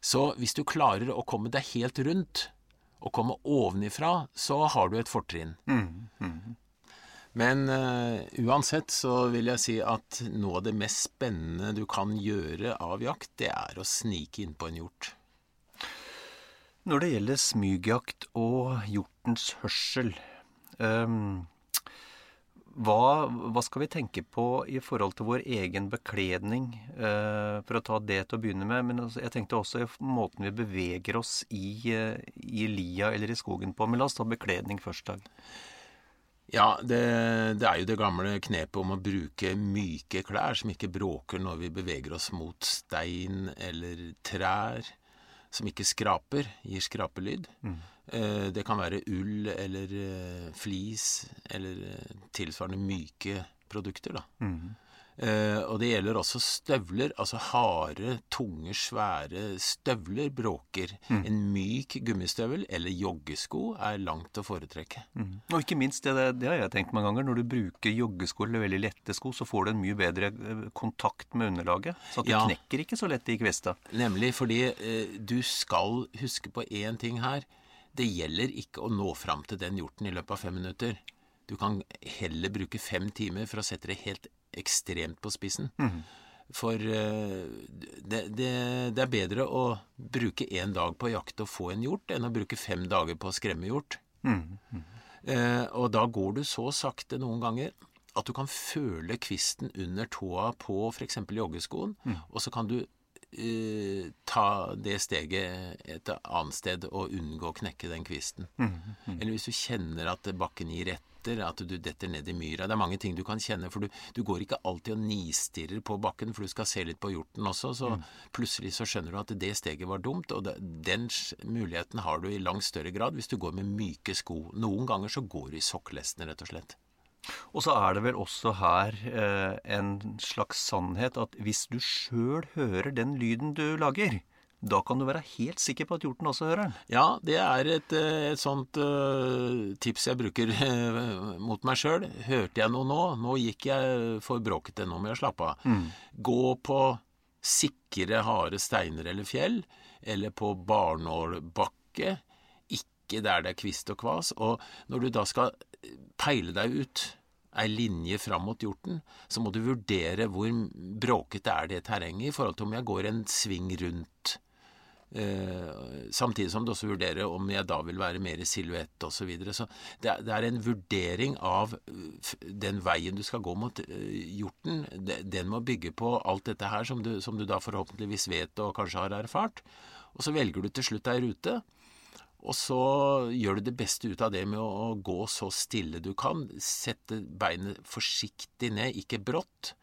Så hvis du klarer å komme deg helt rundt, å komme ovenifra, så har du et fortrinn. Mm, mm. Men uh, uansett så vil jeg si at noe av det mest spennende du kan gjøre av jakt, det er å snike innpå en hjort. Når det gjelder smygjakt og hjortens hørsel um, hva, hva, skal vi tenke på i forhold til vår egen bekledning, eh, for å ta det til å begynne med? Men altså, jeg tenkte også i måten vi beveger oss i, eh, i, lia eller i skogen på. Men la oss ta bekledning først, Dag. Ja, det, det, er jo det gamle knepet om å bruke myke klær som ikke bråker når vi beveger oss mot stein eller trær. Som ikke skraper, gir skrapelyd. Mm. Eh, det kan være ull eller eh, flis eller eh, tilsvarende myke produkter. da. Mm. Og det gjelder også støvler. Altså harde, tunge, svære støvler bråker. Mm. En myk gummistøvel eller joggesko er langt å foretrekke. Mm. Og ikke minst, det, det, har jeg tenkt mange ganger, når du bruker joggesko eller veldig lette sko, så får du en mye bedre kontakt med underlaget. Så at du ja. knekker ikke så lett i kvista. Nemlig fordi eh, du skal huske på én ting her. Det gjelder ikke å nå fram til den hjorten i løpet av fem minutter. Du kan heller bruke fem timer for å sette det helt ekstremt på spissen. Mm. For uh, det, det, det, er bedre å bruke én dag på å jakte og få en hjort, enn å bruke fem dager på å skremme hjort. Mm. Mm. Og da går du så sakte noen ganger at du kan føle kvisten under tåa på f.eks. joggeskoen, mm. og så kan du uh, ta det steget et annet sted og unngå å knekke den kvisten. Mm, mm. Eller hvis du kjenner at bakken gir etter, at du detter ned i myra. Det er mange ting du kan kjenne, for du, du går ikke alltid og nistirrer på bakken, for du skal se litt på hjorten også. Så mm. plutselig så skjønner du at det steget var dumt, og det, den muligheten har du i langt større grad hvis du går med myke sko. Noen ganger så går du i sokklestene, rett og slett. Og så er det vel også her eh, en slags sannhet at hvis du sjøl hører den lyden du lager, da kan du være helt sikker på at hjorten også hører den. Ja, det er et, eh, et sånt uh, tips jeg bruker uh, mot meg sjøl. Hørte jeg noe nå? Nå gikk jeg for bråkete, nå må jeg slappe av. Mm. Gå på sikre, harde steiner eller fjell, eller på barnålbakke. Ikke der det er kvist og kvas. Og når du da skal peile deg ut ei linje fram mot hjorten, så må du vurdere hvor bråkete er det terrenget i forhold til om jeg går en sving rundt. Eh, samtidig som du også vurderer om jeg da vil være mer i silhuett osv. Så, videre. så det er, det er, en vurdering av den veien du skal gå mot hjorten. Den må bygge på alt dette her som du, som du da forhåpentligvis vet og kanskje har erfart. Og så velger du til slutt ei rute. Og så gjør du det beste ut av det med å, gå så stille du kan. Sette beinet forsiktig ned, ikke brått.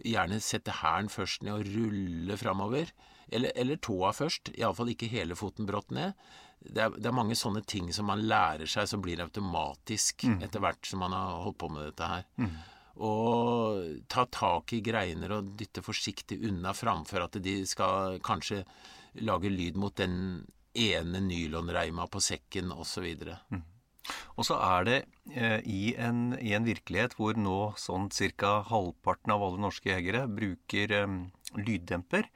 Gjerne sette hælen først ned og rulle framover. Eller, eller tåa først. Iallfall ikke hele foten brått ned. Det er, det er, mange sånne ting som man lærer seg som blir automatisk mm. etter hvert som man har holdt på med dette her. Mm. Og ta tak i greiner og dytte forsiktig unna framfor at de skal kanskje lage lyd mot den ene nylonreima på sekken osv. Mm. Og så er det eh, i, en, i, en, virkelighet hvor nå sånn ca. halvparten av alle norske jegere bruker eh, lyddemper,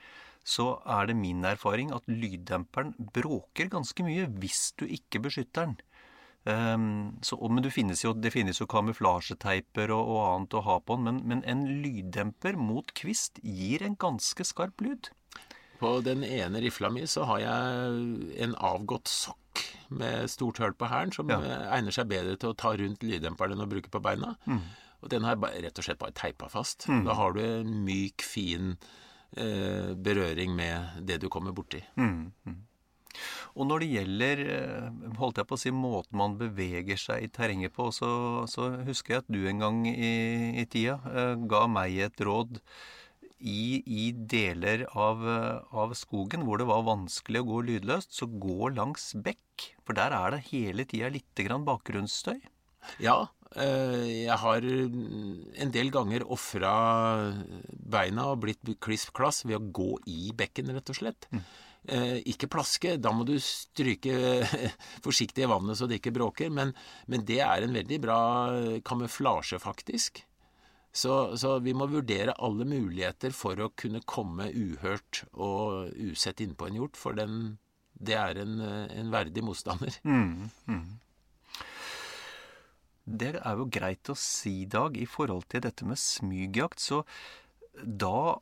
så er det min erfaring at lyddemperen bråker ganske mye hvis du ikke beskytter den. Um, så, men finnes jo, det finnes jo kamuflasjeteiper og, og, annet å ha på den, men, men en lyddemper mot kvist gir en ganske skarp lyd. På den ene rifla mi så har jeg en avgått sokk med stort høl på hælen, som ja. egner seg bedre til å ta rundt lyddemperen enn å bruke på beina. Mm. Og den har jeg rett og slett bare teipa fast. Mm. Da har du en myk, fin eh, berøring med det du kommer borti. Mm. mm. Og når det gjelder eh, holdt jeg på å si, måten man beveger seg i terrenget på, så, så husker jeg at du en gang i, i tida eh, ga meg et råd i, i deler av, av, skogen hvor det var vanskelig å gå lydløst, så gå langs bekk. For der er det hele tida litt grann bakgrunnsstøy. Ja, eh, jeg har en del ganger ofra beina og blitt kliss klass ved å gå i bekken, rett og slett. Mm. ikke plaske. Da må du stryke forsiktig i vannet så det ikke bråker. Men, men det er en veldig bra kamuflasje, faktisk. Så, så, vi må vurdere alle muligheter for å kunne komme uhørt og usett innpå en hjort, for den, det er en, en verdig motstander. Mm, mm. Det er jo greit å si, Dag, i forhold til dette med smygjakt. Så da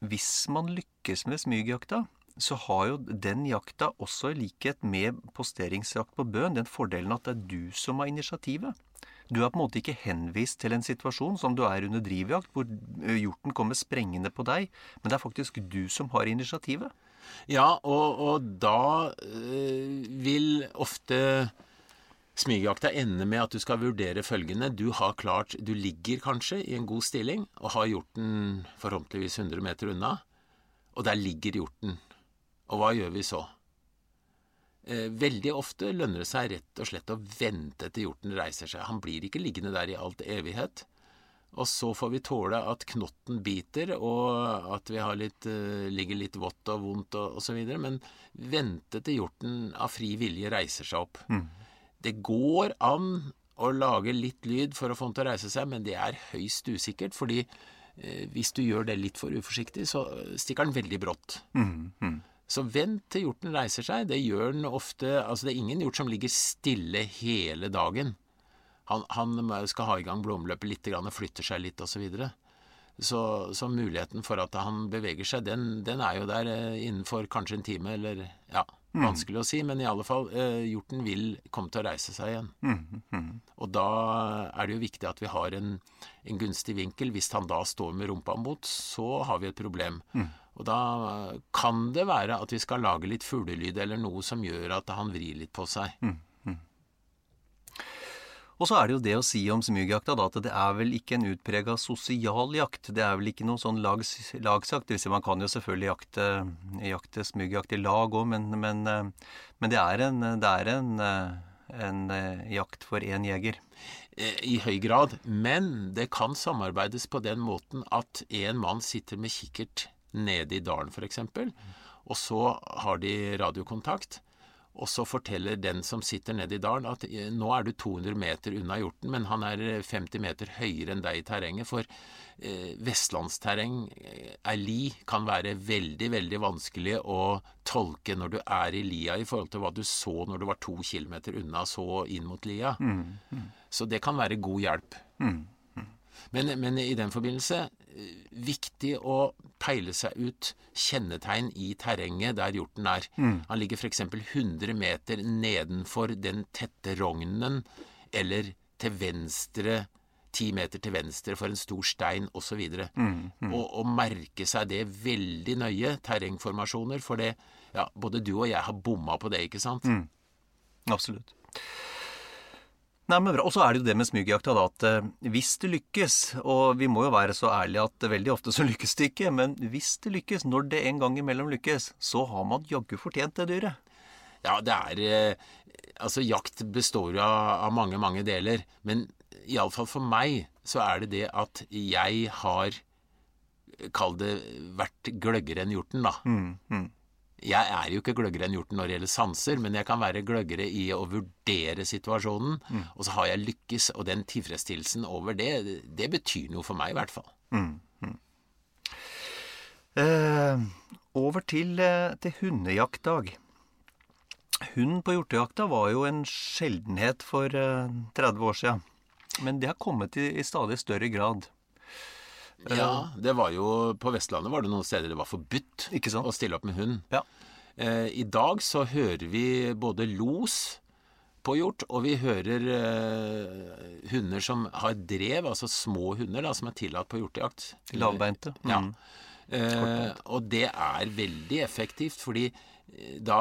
Hvis man lykkes med smygjakta, så har jo den jakta også i likhet med posteringsjakt på bøn den fordelen at det er du som har initiativet. Du er på en måte ikke henvist til en situasjon som du er under drivjakt, hvor hjorten kommer sprengende på deg, men det er faktisk du som har initiativet. Ja, og, og da øh, vil ofte smygjakta ende med at du skal vurdere følgende. Du har klart Du ligger kanskje i en god stilling og har hjorten forhåpentligvis 100 meter unna, og der ligger hjorten. Og hva gjør vi så? Eh, veldig ofte lønner det seg rett og slett å vente til hjorten reiser seg. Han blir ikke liggende der i alt evighet. Og så får vi tåle at knotten biter, og at vi litt, uh, ligger litt vått og vondt og osv. Men vente til hjorten av fri vilje reiser seg opp. Mm. Det går an å lage litt lyd for å få den til å reise seg, men det er høyst usikkert. fordi uh, hvis du gjør det litt for uforsiktig, så stikker den veldig brått. Mm. Mm. Så vent til hjorten reiser seg. Det gjør den ofte Altså, det er ingen hjort som ligger stille hele dagen. Han, han skal ha i gang blodomløpet litt, og flytter seg litt, osv. Så, videre. så Så muligheten for at han beveger seg, den, den er jo der eh, innenfor kanskje en time, eller ja, mm. Vanskelig å si, men i alle fall, eh, hjorten vil komme til å reise seg igjen. Mm. Mm. Og da er det jo viktig at vi har en, en, gunstig vinkel. Hvis han da står med rumpa mot, så har vi et problem. Og da kan det være at vi skal lage litt fuglelyd eller noe som gjør at han vrir litt på seg. Mm, mm. Og så er det jo det å si om smugjakta da, at det er vel ikke en utprega sosial jakt. Det er vel ikke noe sånn lags, lagsjakt. Man kan jo selvfølgelig jakte, jakte smugjakt i lag òg, men, men, men, det er en, det er en, en jakt for én jeger. I høy grad. Men det kan samarbeides på den måten at en mann sitter med kikkert nede i dalen f.eks. Og så har de radiokontakt. og så forteller den som sitter nede i dalen at eh, nå er du 200 meter unna hjorten, men han er 50 eh, meter høyere enn deg i terrenget. For eh, vestlandsterreng, er li, kan være veldig, veldig vanskelig å tolke når du er i lia i forhold til hva du så når du var to kilometer unna, så inn mot lia. Så det kan være god hjelp. Men, men i den forbindelse eh, viktig å peile seg ut kjennetegn i terrenget der hjorten er. Han ligger f.eks. 100 meter nedenfor den tette rognen, eller til venstre 10 meter til venstre for en stor stein osv. Mm, mm. Og, og merke seg det veldig nøye, terrengformasjoner, for det ja, både du og jeg har bomma på det, ikke sant? Mm. Absolutt. Nei, men bra. Og så er det jo det med smugjakta, da, at eh, hvis det lykkes, og vi må jo være så ærlige at veldig ofte så lykkes det ikke, men hvis det lykkes, når det en gang imellom lykkes, så har man jaggu fortjent det dyret. Ja, det er eh, Altså, jakt består jo av, av mange, mange deler. Men iallfall for meg så er det det at jeg har Kall det vært gløggere enn hjorten, da. Jeg er jo ikke gløggere enn hjorten når det gjelder sanser, men jeg kan være gløggere i å vurdere situasjonen. Og så har jeg lykkes, og den tilfredsstillelsen over det, det betyr noe for meg i hvert fall. Eh, over til, eh, til hundejaktdag. Hund på hjortejakta var jo en sjeldenhet for eh, 30 år siden. Men det har kommet i, i stadig større grad. Ja, det var jo På Vestlandet var det noen steder det var forbudt Ikke sant? å stille opp med hund. Ja. Eh, I dag så hører vi både los på hjort, og vi hører eh, hunder som har drev, altså små hunder da, som er tillatt på hjortejakt. Lavbeinte. Ja. Mm. Eh, og det er veldig effektivt, fordi eh, da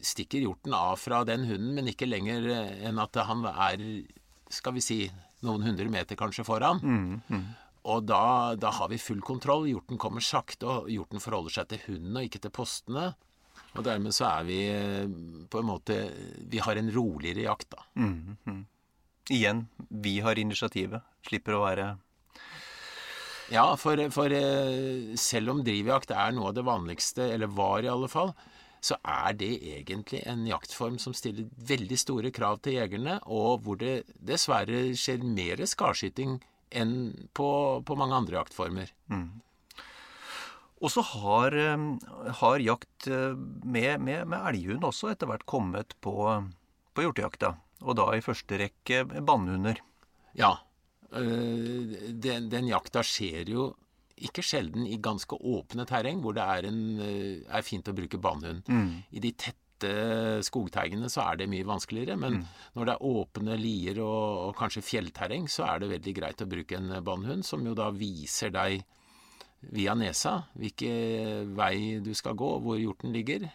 stikker hjorten av fra den hunden, men ikke lenger eh, enn at han er, skal vi si, noen hundre meter kanskje foran. Og da, da har vi full kontroll. Hjorten kommer sakte, og hjorten forholder seg til hunden og ikke til postene. Og dermed så er vi eh, på en måte Vi har en roligere jakt, da. Igjen, vi har initiativet. Slipper å være Ja, for, for eh, selv om drivjakt er noe av det vanligste, eller var i alle fall, så er det egentlig en jaktform som stiller veldig store krav til jegerne, og hvor det dessverre skjer mer skarskyting enn på, på mange andre jaktformer. Og så har, eh, har jakt eh, med, med, med elghund også etter hvert kommet på, på hjortejakta. Og da i første rekke bannhunder. Ja. øh, Den, den jakta skjer jo ikke sjelden i ganske åpne terreng, hvor det er, en, øh, er fint å bruke bannhund. I de tette skogteigene så er det mye vanskeligere, men når det er åpne lier og, og kanskje fjellterreng, så er det veldig greit å bruke en bannhund, som jo da viser deg via nesa hvilken vei du skal gå, hvor hjorten ligger.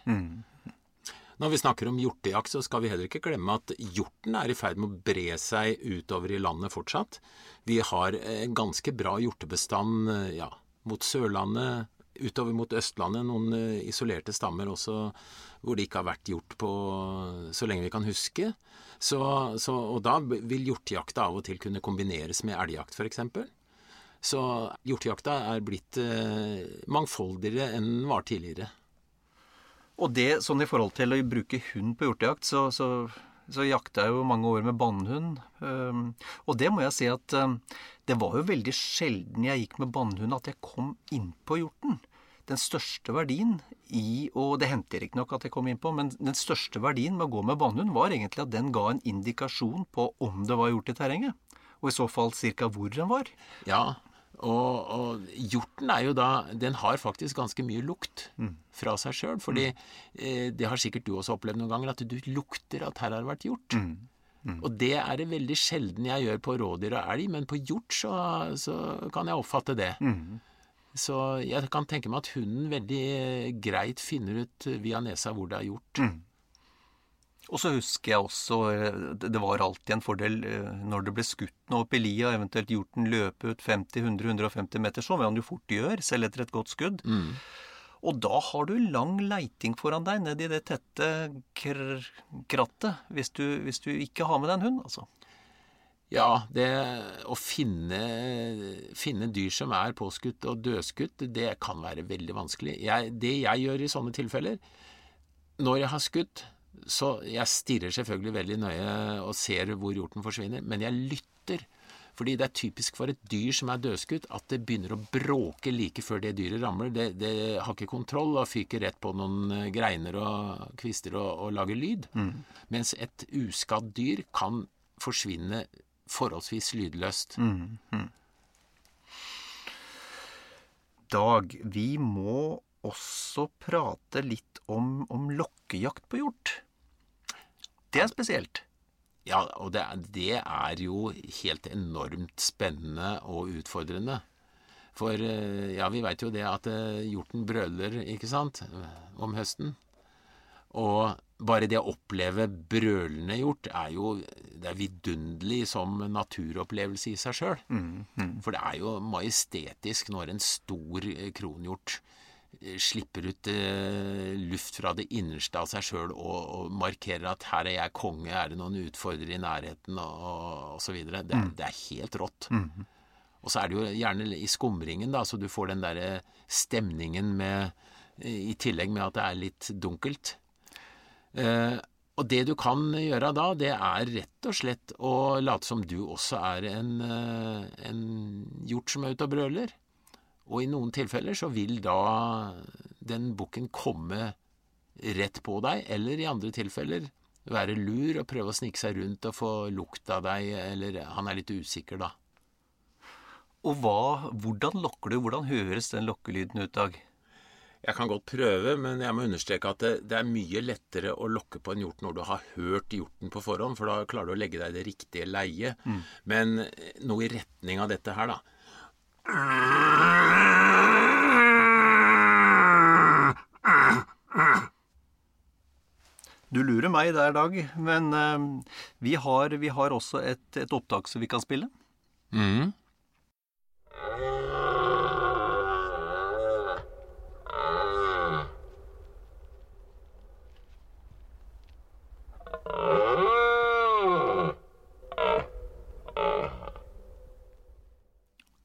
Når vi snakker om hjortejakt, så skal vi heller ikke glemme at hjorten er i ferd med å bre seg utover i landet fortsatt. Vi har en ganske bra hjortebestand eh, ja, mot Sørlandet, utover mot Østlandet, noen eh, isolerte stammer også hvor det ikke har vært hjort på så lenge vi kan huske. Så, så, og da vil hjortejakta av og til kunne kombineres med elgjakt, f.eks. Så hjortejakta er blitt eh, mangfoldigere enn den var tidligere. Og det, sånn i forhold til å bruke hund på hjortejakt, så, så, så jakta jeg jo mange år med bannhund. Um, og det må jeg si at um, det var jo veldig sjelden jeg gikk med bannhund at jeg kom innpå hjorten. Den største verdien i Og det hendte riktignok at jeg kom inn på, men den største verdien med å gå med banehund var egentlig at den ga en indikasjon på om det var gjort i terrenget. Og i så fall cirka hvor den var. Ja, og, og hjorten er jo da Den har faktisk ganske mye lukt fra seg sjøl. Fordi eh, det har sikkert du også opplevd noen ganger, at du lukter at her har det vært hjort. Og det er det veldig sjelden jeg gjør på rådyr og elg, men på hjort så, så kan jeg oppfatte det. Så jeg kan tenke meg at hunden veldig eh, greit finner ut via nesa hvor det er hjort. Og så husker jeg også eh, det var alltid en fordel eh, når det ble skutt noe opp i lia, eventuelt hjorten løpe ut 50-100-150 meter, som han jo fort gjør, selv etter et godt skudd. Og da har du lang leiting foran deg ned i det tette kr krattet, hvis du, hvis du ikke har med deg en hund, altså. Ja, det å finne, finne dyr som er påskutt og dødskutt, det kan være veldig vanskelig. Jeg, det jeg gjør i sånne tilfeller, når jeg har skutt, Så jeg stirrer selvfølgelig veldig nøye og ser hvor hjorten forsvinner, men jeg lytter. Fordi det er typisk for et dyr som er dødskutt, at det begynner å bråke like før det dyret ramler. Det, det har ikke kontroll og fyker rett på noen greiner og kvister og, og lager lyd. Mens et uskadd dyr kan forsvinne forholdsvis lydløst. Dag, vi må også prate litt om, om lokkejakt på hjort. Det er spesielt. Ja, og det, er- det er jo helt enormt spennende og utfordrende. For eh, ja, vi veit jo det at eh, hjorten brøler, ikke sant, om høsten. Og bare det å oppleve brølende hjort er jo det er vidunderlig som naturopplevelse i seg sjøl. For det er jo majestetisk når en stor eh, kronhjort eh, slipper ut eh, luft fra det innerste av seg sjøl og, og markerer at 'her er jeg konge', er det noen utfordrere i nærheten, og, og så videre. Det, er- det er helt rått. Og så er det jo gjerne i skumringen, da, så du får den derre stemningen med I tillegg med at det er litt dunkelt. Eh, og det du kan gjøre da, det er rett og slett å late som du også er en, eh, en hjort som er ute og brøler. Og i noen tilfeller så vil da den bukken komme rett på deg, eller i andre tilfeller være lur og prøve å snike seg rundt og få lukt av deg, eller han er litt usikker, da. Og hva, hvordan lokker du? Hvordan høres den lokkelyden ut, Dag? Jeg kan godt prøve, men jeg må understreke at det, det er mye lettere å lokke på en hjort når du har hørt hjorten på forhånd, for da klarer du å legge deg i det riktige leiet. Men eh, noe i retning av dette her, da. Du lurer meg der, Dag, men uh, vi, har, vi har også et, et opptak som vi kan spille. Mm.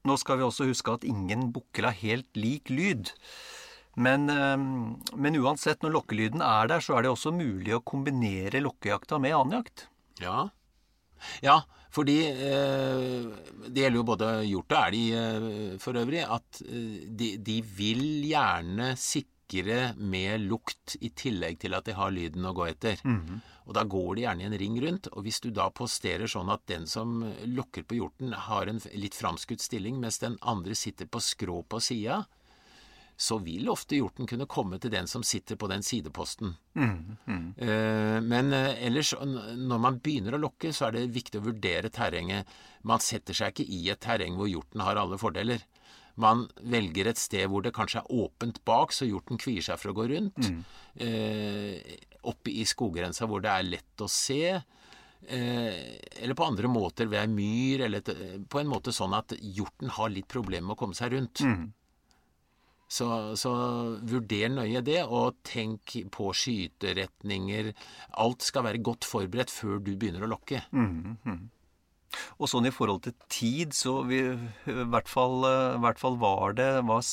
Nå skal vi også huske at ingen bukker har helt lik lyd. Men, eh, men uansett, når lokkelyden er der, så er det også mulig å kombinere lokkejakta med annen jakt. Ja. Ja, fordi eh, det gjelder jo både hjort og elg eh, for øvrig, at eh, de, de vil gjerne sikre med lukt i tillegg til at de har lyden å gå etter. Og da går de gjerne i en ring rundt, og hvis du da posterer sånn at den som lokker på hjorten har en litt framskutt stilling, mens den andre sitter på skrå på sida, så vil ofte hjorten kunne komme til den som sitter på den sideposten. Eh, Men eh, ellers, når man begynner å lokke, så er det viktig å vurdere terrenget. Man setter seg ikke i et terreng hvor hjorten har alle fordeler. Man velger et sted hvor det kanskje er åpent bak, så hjorten kvier seg for å gå rundt. Eh, oppe i skoggrensa hvor det er lett å se. Eh, eller på andre måter ved ei myr, eller et, på en måte sånn at hjorten har litt problemer med å komme seg rundt. Så, så vurder nøye det, og tenk på skyteretninger. Alt skal være godt forberedt før du begynner å lokke. Og sånn i forhold til tid, så vi, i, hvert fall, i hvert fall var det var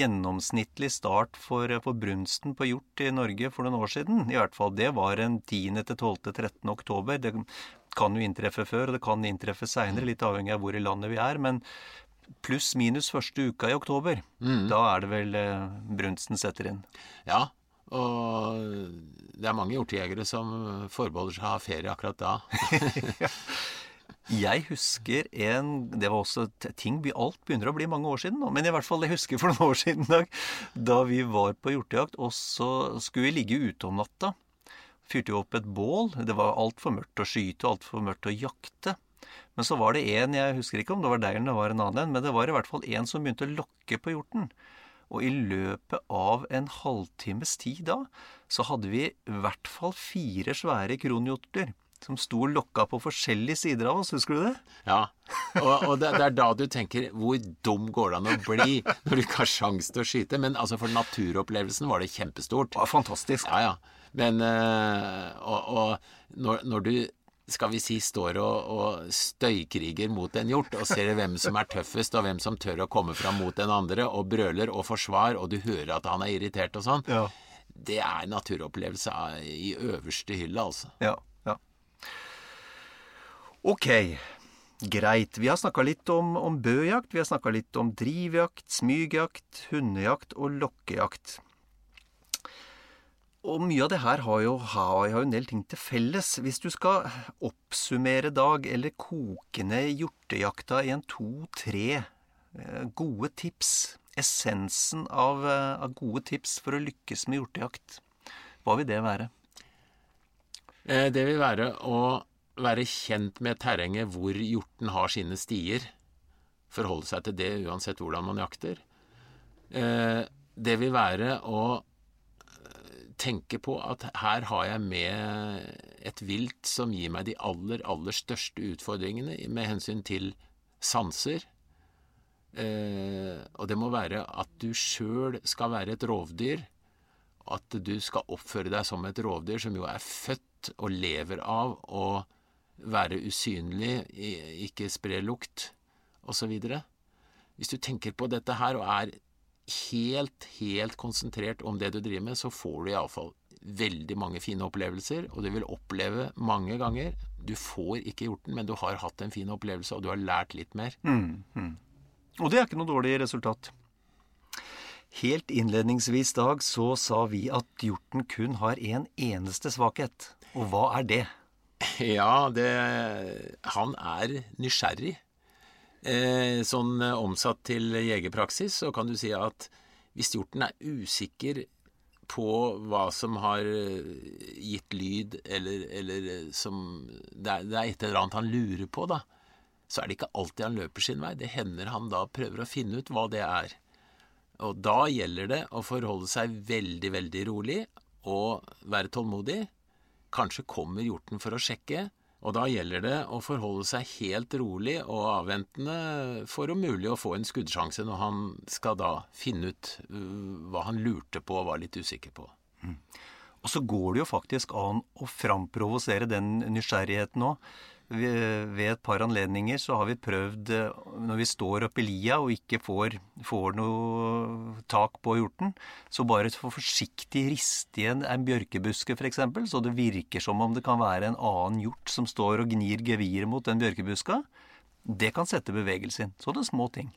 gjennomsnittlig start for, for brunsten på hjort i Norge for noen år siden. I hvert fall det var en 10. til 12. 13. oktober. Det kan jo inntreffe før, og det kan inntreffe seinere, litt avhengig av hvor i landet vi er. Men pluss minus første uka i oktober, da er det vel eh, brunsten setter inn. Ja, og det er mange hjortejegere som forbeholder seg å ha ferie akkurat da. Jeg husker en Det var også ting Alt begynner å bli mange år siden nå. Men i hvert fall jeg husker for noen år siden Dag, da vi var på hjortejakt, og så skulle vi ligge ute om natta. Fyrte jo opp et bål. Det var altfor mørkt å skyte og altfor mørkt å jakte. Men så var det en, jeg husker ikke om det var deg eller det var en annen en, men det var i hvert fall en som begynte å lokke på hjorten. Og i løpet av en halvtimes tid da, så hadde vi i hvert fall fire svære kronhjorter som sto og lokka på forskjellige sider av oss, husker du det? Ja, og, og det, det er da du tenker hvor dum går det an å bli når du ikke har sjans til å skyte? Men altså for naturopplevelsen var det kjempestort. Det var fantastisk. Ja, ja. Men eh, Og, og når, når du skal vi si, står og, og støykriger mot en hjort, og ser hvem som er tøffest, og hvem som tør å komme fram mot den andre, og brøler og forsvar, og du hører at han er irritert og sånn. Ja. det er naturopplevelse i øverste hylle, altså. Ja. Ok, greit. Vi har snakka litt om, om bøjakt, vi har snakka litt om drivjakt, smygjakt, hundejakt og lokkejakt. Og mye av det her har jo, har jo en del ting til felles. Hvis du skal oppsummere, Dag, eller koke ned hjortejakta i en to-tre eh, gode tips, essensen av, eh, av gode tips for å lykkes med hjortejakt, hva vil det være? Eh, det vil være å være kjent med terrenget hvor hjorten har sine stier. Forholde seg til det uansett hvordan man jakter. Det vil være å tenke på at her har jeg med et vilt som gir meg de aller, aller største utfordringene med hensyn til sanser. Eh, og det må være at du sjøl skal være et rovdyr. At du skal oppføre deg som et rovdyr som jo er født og lever av å være usynlig, ikke spre lukt, osv. Hvis du tenker på dette her og er helt, helt konsentrert om det du driver med, så får du iallfall veldig mange fine opplevelser, og du vil oppleve mange ganger Du får ikke gjort den, men du har hatt en fin opplevelse, og du har lært litt mer. Mm, mm. Og det er ikke noe dårlig resultat. Helt innledningsvis, Dag, så sa vi at hjorten kun har én en eneste svakhet. Og hva er det? Ja, det Han er nysgjerrig. Eh, sånn eh, omsatt til jegerpraksis så kan du si at hvis hjorten er usikker på hva som har eh, gitt lyd, eller, eller som det er, det er, et eller annet han lurer på, da, så er det ikke alltid han løper sin vei. Det hender han da prøver å finne ut hva det er. Og da gjelder det å forholde seg veldig, veldig rolig og være tålmodig. Kanskje kommer hjorten for å sjekke, og da gjelder det å forholde seg helt rolig og avventende for om mulig å få en skuddsjanse når han skal da finne ut uh, hva han lurte på og var litt usikker på. Mm. Og så går det jo faktisk an å framprovosere den nysgjerrigheten òg ved et par anledninger så har vi prøvd, eh, når vi står oppi lia og ikke får, får noe tak på hjorten, så bare for forsiktig riste igjen en, bjørkebuske f.eks., så det virker som om det kan være en annen hjort som står og gnir geviret mot den bjørkebuska. Det kan sette bevegelse inn. Så det små ting.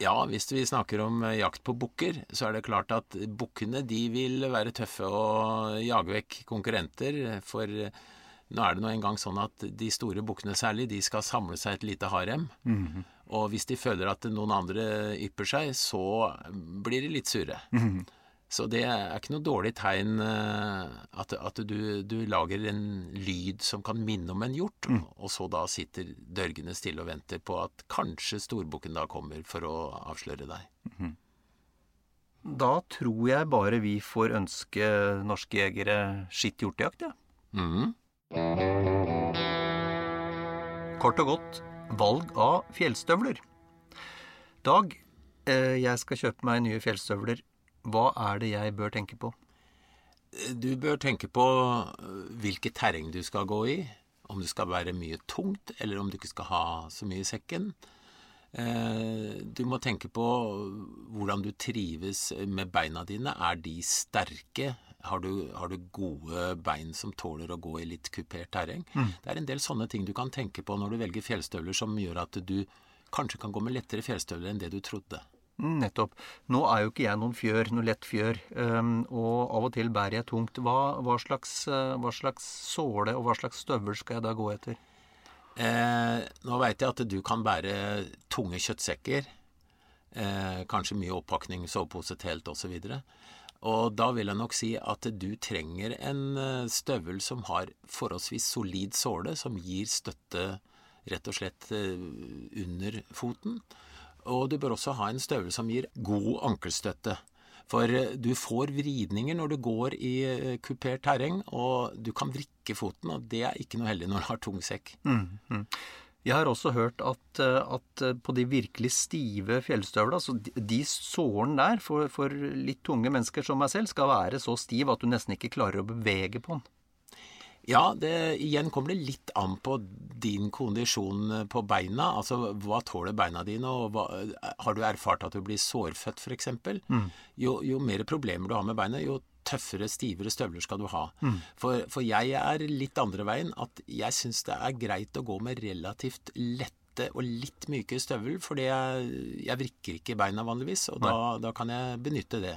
Ja, hvis vi snakker om eh, jakt på bukker, så er det klart at bukkene de vil være tøffe og jage vekk konkurrenter. For nå er det nå engang sånn at de store bukkene særlig, de skal samle seg et lite harem. Mm -hmm. Og hvis de føler at noen andre ypper seg, så blir de litt sure. Mm -hmm. Så det er ikke noe dårlig tegn eh, at, at du, du, lager en lyd som kan minne om en hjort, mm. og så da sitter dørgende stille og venter på at kanskje storbukken da kommer for å avsløre deg. -hmm. Da tror jeg bare vi får ønske norske jegere skitt hjortejakt, ja. Mm. Kort og godt valg av fjellstøvler. Dag, eh, jeg skal kjøpe meg nye fjellstøvler. Hva er det jeg bør tenke på? Du bør tenke på eh, hvilket terreng du skal gå i. Om det skal være mye tungt, eller om du ikke skal ha så mye i sekken. Eh, du må tenke på hvordan du trives med beina dine. Er de sterke? Har du, har du, gode bein som tåler å gå i litt kupert terreng? Mm. Det er en del sånne ting du kan tenke på når du velger fjellstøvler som gjør at du kanskje kan gå med lettere fjellstøvler enn det du trodde. Mm, nettopp. Nå er jo ikke jeg noen fjør, noe lett fjør, og av og til bærer jeg tungt. Hva, hva, slags, uh, hva, slags, såle og hva slags støvel skal jeg da gå etter? Eh, nå veit jeg at du kan bære tunge kjøttsekker. Eh, kanskje mye oppakning, sovepose, telt osv. Og da vil jeg nok si at du trenger en eh, støvel som har forholdsvis solid såle, som gir støtte rett og slett eh, under foten. Og du bør også ha en støvel som gir god ankelstøtte. For eh, du får vridninger når du går i kupert terreng, og du kan vrikke foten, og det er ikke noe heldig når du har tung sekk. Mm, mm. Jeg har også hørt at, eh, at eh, på de virkelig stive fjellstøvla, så de, de sårene der for, for, litt tunge mennesker som meg selv, skal være så stiv at du nesten ikke klarer å bevege på den. Ja, det, igjen kommer det litt an på din kondisjon på beina. Altså hva tåler beina dine, og hva, har du erfart at du blir sårfødt f.eks.? Mm. Jo, jo mer problemer du har med beina, jo tøffere, stivere støvler skal du ha. For, for jeg er litt andre veien. At jeg syns det er greit å gå med relativt lette og litt myke støvel, fordi jeg, jeg vrikker ikke beina vanligvis, og da, da kan jeg benytte det.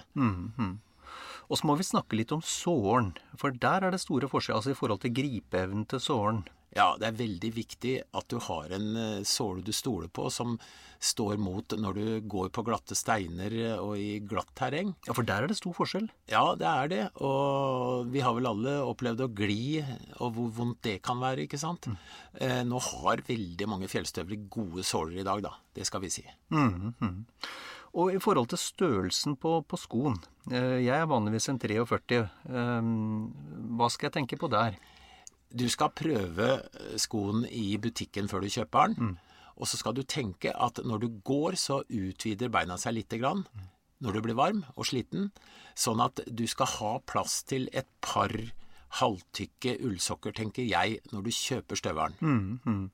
Og så må vi snakke litt om såren, for der er det store forskjeller altså i forhold til gripeevnen til såren. Ja, det er veldig viktig at du har en eh, såle du stoler på, som står mot når du går på glatte steiner og i glatt terreng. Ja, for der er det stor forskjell. Ja, det er det. Og vi har vel alle opplevd å gli, og hvor vondt det kan være, ikke sant. Eh, nå har veldig mange fjellstøvler gode såler i dag, da. Det skal vi si. Og i forhold til størrelsen på, på skoen eh, Jeg er vanligvis en 43. Eh, Hva skal jeg tenke på der? Du skal prøve eh, skoen i butikken før du kjøper den. Og så skal du tenke at når du går, så utvider beina seg lite grann når du blir varm og sliten. Sånn at du skal ha plass til et par halvtykke ullsokker, tenker jeg, når du kjøper støvelen.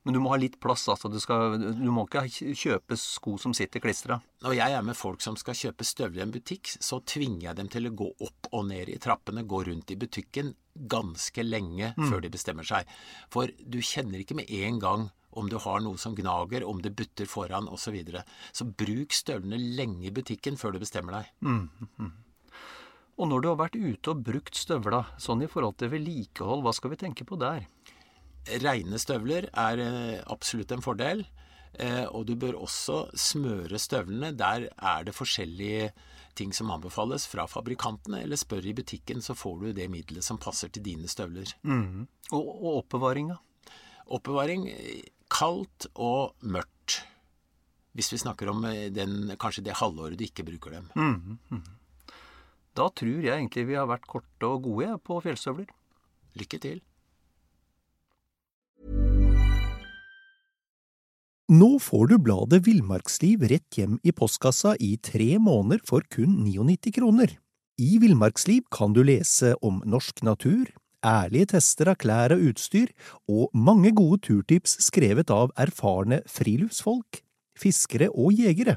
Men du må ha litt plass. altså. Du, skal, du må ikke kjøpe sko som sitter klistra. Når jeg er med folk som skal kjøpe støvler i en butikk, så tvinger jeg dem til å gå opp og ned i trappene, gå rundt i butikken ganske lenge før de bestemmer seg. For du kjenner ikke med en gang om du har noe som gnager, om det butter foran osv. Så, videre. så bruk støvlene lenge i butikken før du bestemmer deg. Og når du har vært ute og brukt støvla, sånn i forhold til vedlikehold, hva skal vi tenke på der? Reine støvler er eh, absolutt en fordel. Eh, og du bør også smøre støvlene. Der er det forskjellige ting som anbefales fra fabrikantene, eller spør i butikken, så får du det middelet som passer til dine støvler. Og, og oppbevaringa? Oppbevaring eh, kaldt og mørkt. Hvis vi snakker om den, kanskje det halvåret du ikke bruker dem. Da tror jeg egentlig vi har vært korte og gode på fjellstøvler. Lykke til. Nå får du bladet Villmarksliv rett hjem i postkassa i tre måneder for kun 99 kroner. I Villmarksliv kan du lese om norsk natur, ærlige tester av klær og utstyr, og mange gode turtips skrevet av erfarne friluftsfolk, fiskere og jegere.